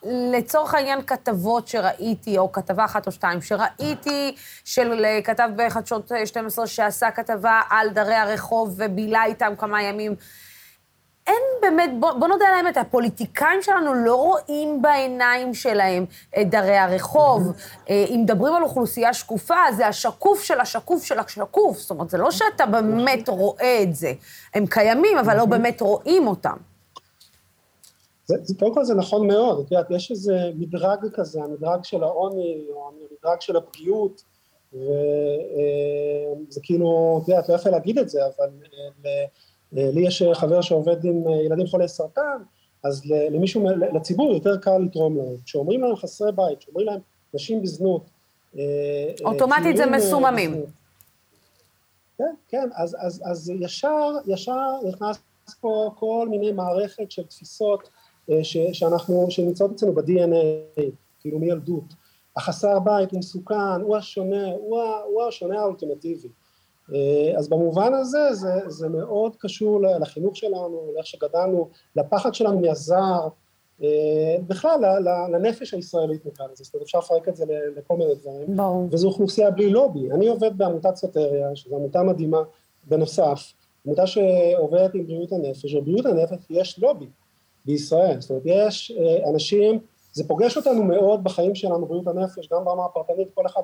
לצורך העניין כתבות שראיתי, או כתבה אחת או שתיים, שראיתי של אה, כתב בחדשות אה, 12 שעשה כתבה על דרי הרחוב ובילה איתם כמה ימים. אין באמת, בוא, בוא נודה על האמת, הפוליטיקאים שלנו לא רואים בעיניים שלהם את דרי הרחוב. אה, אם מדברים על אוכלוסייה שקופה, זה השקוף של השקוף של השקוף. זאת אומרת, זה לא שאתה באמת רואה את זה. הם קיימים, אבל לא באמת רואים אותם. זה, קודם כל זה נכון מאוד, את יודעת, יש איזה מדרג כזה, המדרג של העוני, או המדרג של הפגיעות, וזה כאילו, את יודעת, לא יפה להגיד את זה, אבל אה, אה, לי יש חבר שעובד עם אה, ילדים חולי סרטן, אז למישהו, לציבור יותר קל לתרום להם. כשאומרים להם חסרי בית, כשאומרים להם נשים בזנות, אה, אה, אוטומטית זה אה, מסוממים. כן, כן, אז, אז, אז ישר, ישר נכנס פה כל מיני מערכת של תפיסות אה, שאנחנו, שנמצאות אצלנו ב-DNA, כאילו מילדות. החסר בית הוא מסוכן, הוא השונה, הוא, ה- הוא השונה האולטימטיבי. אה, אז במובן הזה זה, זה מאוד קשור לחינוך שלנו, לאיך שגדלנו, לפחד שלנו מהזר, אה, בכלל לנפש הישראלית נקרא לזה, זאת אומרת אפשר לפרק את זה לכל מיני דברים. ברור. וזו אוכלוסייה בלי לובי. אני עובד בעמותת סוטריה, שזו עמותה מדהימה בנוסף, עמותה שעובדת עם בריאות הנפש, ובריאות הנפש יש לובי בישראל, זאת אומרת יש אה, אנשים, זה פוגש אותנו מאוד בחיים שלנו, בריאות הנפש, גם ברמה הפרטנית, כל אחד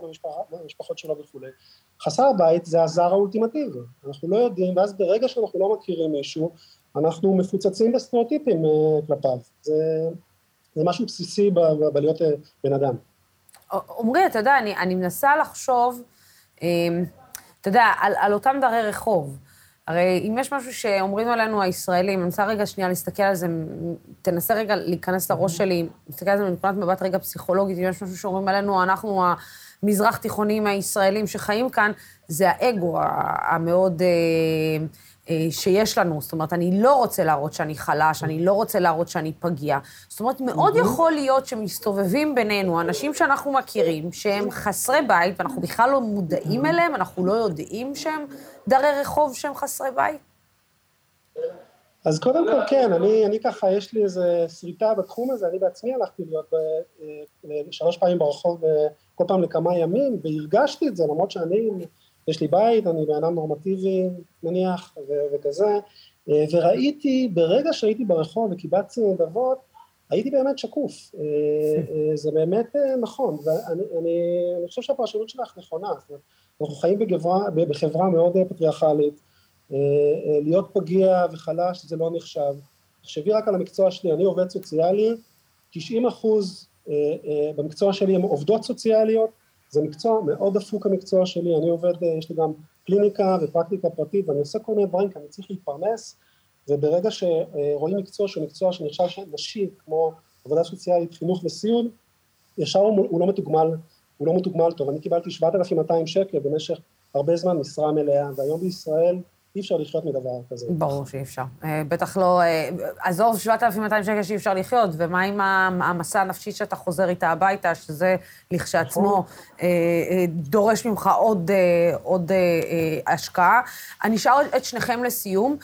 במשפחות שלו וכולי. חסר בית זה הזר האולטימטיבי, אנחנו לא יודעים, ואז ברגע שאנחנו לא מכירים מישהו, אנחנו מפוצצים בסטריאוטיפים אה, כלפיו. זה, זה משהו בסיסי ב- ב- בלהיות אה, בן אדם. עמרי, אתה יודע, אני, אני מנסה לחשוב, אה, אתה יודע, על, על אותם דרי רחוב. הרי אם יש משהו שאומרים עלינו הישראלים, אני רוצה רגע שנייה להסתכל על זה, תנסה רגע להיכנס לראש שלי, להסתכל על זה מנקודת מבט רגע פסיכולוגית, אם יש משהו שאומרים עלינו, אנחנו המזרח תיכונים הישראלים שחיים כאן, זה האגו המאוד אה, אה, שיש לנו. זאת אומרת, אני לא רוצה להראות שאני חלש, אני לא רוצה להראות שאני פגיע. זאת אומרת, מאוד יכול להיות שמסתובבים בינינו אנשים שאנחנו מכירים, שהם חסרי בית, ואנחנו בכלל לא מודעים אליהם, אנחנו לא יודעים שהם דרי רחוב שהם חסרי בית? אז קודם כל, כן, אני, אני ככה, יש לי איזה שריטה בתחום הזה, אני בעצמי הלכתי להיות ב, אה, שלוש פעמים ברחוב כל פעם לכמה ימים, והרגשתי את זה, למרות שאני, יש לי בית, אני בן אדם נורמטיבי, נניח, ו- וכזה, אה, וראיתי, ברגע שהייתי ברחוב וקיבצתי נדבות, הייתי באמת שקוף, אה, זה באמת נכון, ואני אני, אני חושב שהפרשנות שלך נכונה, זאת אומרת, אנחנו חיים בגברה, בחברה מאוד פטריארכלית, אה, אה, להיות פגיע וחלש זה לא נחשב. תחשבי רק על המקצוע שלי, אני עובד סוציאלי, 90 אחוז אה, במקצוע שלי הם עובדות סוציאליות, זה מקצוע מאוד דפוק המקצוע שלי, אני עובד, יש לי גם קליניקה ופרקטיקה פרטית ואני עושה כל מיני דברים כי אני צריך להתפרנס וברגע שרואים מקצוע שהוא מקצוע שנחשב נשי כמו עבודה סוציאלית, חינוך וסיעוד, ישר הוא לא מתוגמל, הוא לא מתוגמל טוב, אני קיבלתי 7,200 שקל במשך הרבה זמן משרה מלאה והיום בישראל אי אפשר לחיות מדבר כזה. ברור שאי אפשר. אה, בטח לא... אה, עזוב 7,200 שקל שאי אפשר לחיות, ומה עם המסע הנפשי שאתה חוזר איתה הביתה, שזה לכשעצמו נכון. אה, דורש ממך עוד, עוד השקעה. אני אשאל את שניכם לסיום.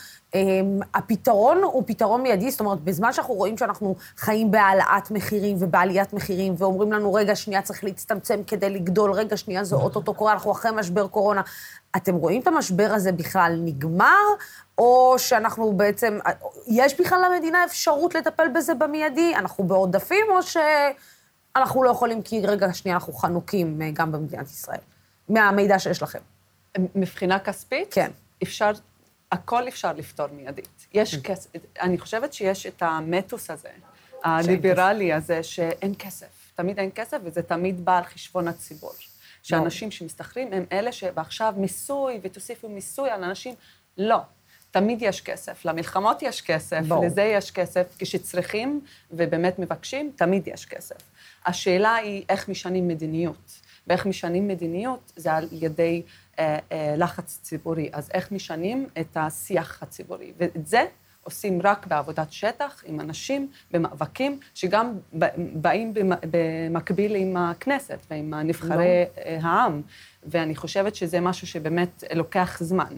הפתרון הוא פתרון מיידי, זאת אומרת, בזמן שאנחנו רואים שאנחנו חיים בהעלאת מחירים ובעליית מחירים, ואומרים לנו, רגע, שנייה צריך להצטמצם כדי לגדול, רגע, שנייה זה אוטוטו קורה, אנחנו אחרי משבר קורונה. אתם רואים את המשבר הזה בכלל נגמר, או שאנחנו בעצם, יש בכלל למדינה אפשרות לטפל בזה במיידי? אנחנו בעודפים, או שאנחנו לא יכולים כי רגע, שנייה, אנחנו חנוקים אה, גם במדינת ישראל, מהמידע שיש לכם? מבחינה כספית? כן. אפשר, הכל אפשר לפתור מיידית. יש כן. כסף, אני חושבת שיש את המטוס הזה, הליברלי הזה, שאין כסף. תמיד אין כסף, וזה תמיד בא על חשבון הציבור. שאנשים שמשתכרים הם אלה שעכשיו מיסוי, ותוסיפו מיסוי על אנשים. לא. תמיד יש כסף. למלחמות יש כסף, בוא. לזה יש כסף. כשצריכים ובאמת מבקשים, תמיד יש כסף. השאלה היא איך משנים מדיניות. ואיך משנים מדיניות זה על ידי אה, אה, לחץ ציבורי. אז איך משנים את השיח הציבורי. ואת זה עושים רק בעבודת שטח, עם אנשים, במאבקים, שגם באים במקביל עם הכנסת ועם נבחרי לא. העם. ואני חושבת שזה משהו שבאמת לוקח זמן.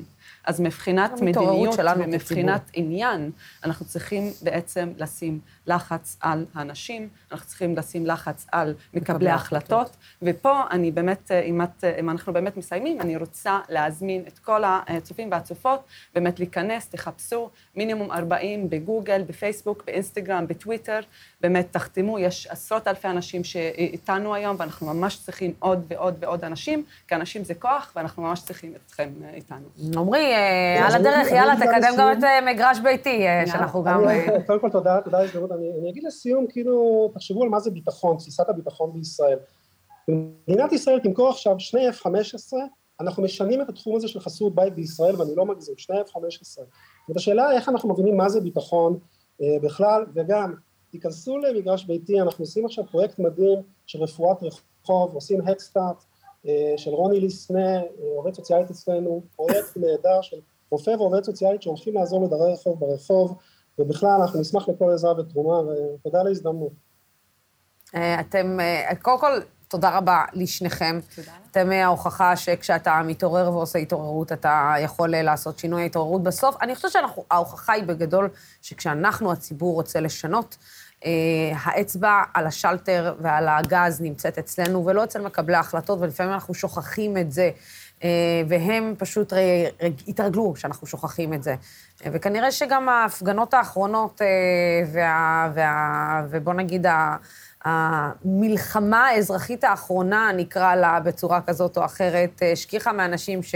אז מבחינת מדיניות ומבחינת עניין, אנחנו צריכים בעצם לשים לחץ על האנשים, אנחנו צריכים לשים לחץ על מקבלי ההחלטות, ופה אני באמת, אם, את, אם אנחנו באמת מסיימים, אני רוצה להזמין את כל הצופים והצופות, באמת להיכנס, תחפשו מינימום 40 בגוגל, בפייסבוק, באינסטגרם, בטוויטר, באמת תחתמו, יש עשרות אלפי אנשים שאיתנו היום, ואנחנו ממש צריכים עוד ועוד ועוד אנשים, כי אנשים זה כוח, ואנחנו ממש צריכים אתכם איתנו. עמרי, אה, על הדרך, יאללה, תקדם גם את אה, מגרש ביתי, אה, שאנחנו גם... קודם כל, תודה, תודה על ההזדמנות. אני אגיד לסיום, כאילו, תחשבו על מה זה ביטחון, תפיסת הביטחון בישראל. מדינת ישראל תמכור עכשיו שני F-15, אנחנו משנים את התחום הזה של חסות בית בישראל, ואני לא מגזים, שני F-15. זאת השאלה איך אנחנו מבינים מה זה ביטחון בכלל, וגם, תיכנסו למגרש ביתי, אנחנו עושים עכשיו פרויקט מדהים של רפואת רחוב, עושים Head אה, של רוני ליסנה, אה, עובד סוציאלית אצלנו, פרויקט נהדר של רופא ועובד סוציאלית שהולכים לעזור לדרי רחוב ברחוב, ובכלל אנחנו נשמח לכל עזרה ותרומה, ותודה על ההזדמנות. אה, אתם, קודם כל, תודה רבה לשניכם. תודה. אתם ההוכחה שכשאתה מתעורר ועושה התעוררות, אתה יכול לעשות שינוי התעוררות בסוף. אני חושבת שההוכחה היא בגדול שכשאנחנו, הציבור, רוצה לשנות, אה, האצבע על השלטר ועל הגז נמצאת אצלנו, ולא אצל מקבלי ההחלטות, ולפעמים אנחנו שוכחים את זה, אה, והם פשוט התרגלו שאנחנו שוכחים את זה. אה, וכנראה שגם ההפגנות האחרונות, וה, וה, ובוא נגיד, המלחמה האזרחית האחרונה, נקרא לה בצורה כזאת או אחרת, השכיחה מאנשים ש...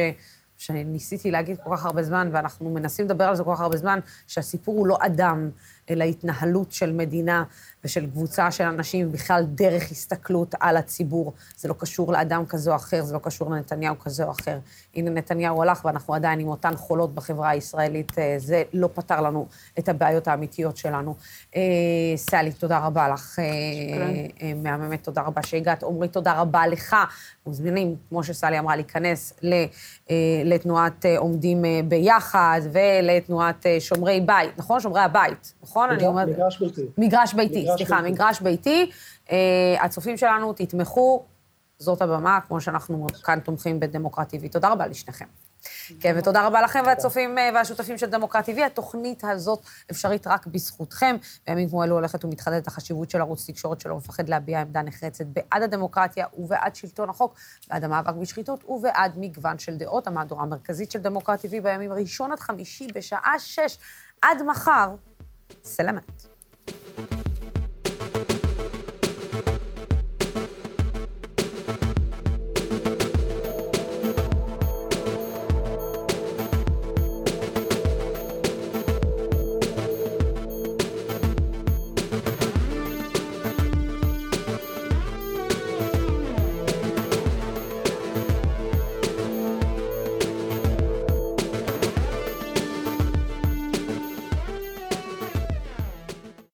שניסיתי להגיד כל כך הרבה זמן, ואנחנו מנסים לדבר על זה כל כך הרבה זמן, שהסיפור הוא לא אדם, להתנהלות של מדינה ושל קבוצה של אנשים, בכלל דרך הסתכלות על הציבור. זה לא קשור לאדם כזה או אחר, זה לא קשור לנתניהו כזה או אחר. הנה, נתניהו הלך ואנחנו עדיין עם אותן חולות בחברה הישראלית. אה, זה לא פתר לנו את הבעיות האמיתיות שלנו. אה, סלי, תודה רבה לך. אה, מהממת, תודה רבה שהגעת. עמרי, תודה רבה לך. מוזמנים, כמו שסלי אמרה, להיכנס לתנועת עומדים ביחד ולתנועת שומרי בית, נכון? שומרי הבית, נכון? מגרש ביתי. מגרש ביתי. סליחה, מגרש ביתי. אה, הצופים שלנו, תתמכו, זאת הבמה, כמו שאנחנו כאן תומכים בדמוקרט TV. תודה רבה לשניכם. כן, ותודה רבה לכם והצופים אה, והשותפים של דמוקרט TV. התוכנית הזאת אפשרית רק בזכותכם. בימים כמו אלו הולכת ומתחדדת החשיבות של ערוץ תקשורת שלא מפחד להביע עמדה נחרצת בעד הדמוקרטיה ובעד שלטון החוק, בעד המאבק בשחיתות ובעד מגוון של דעות. המהדורה המרכזית של דמוקרט TV בימים ראשון עד חמישי בשעה שש. עד מחר, סלמת.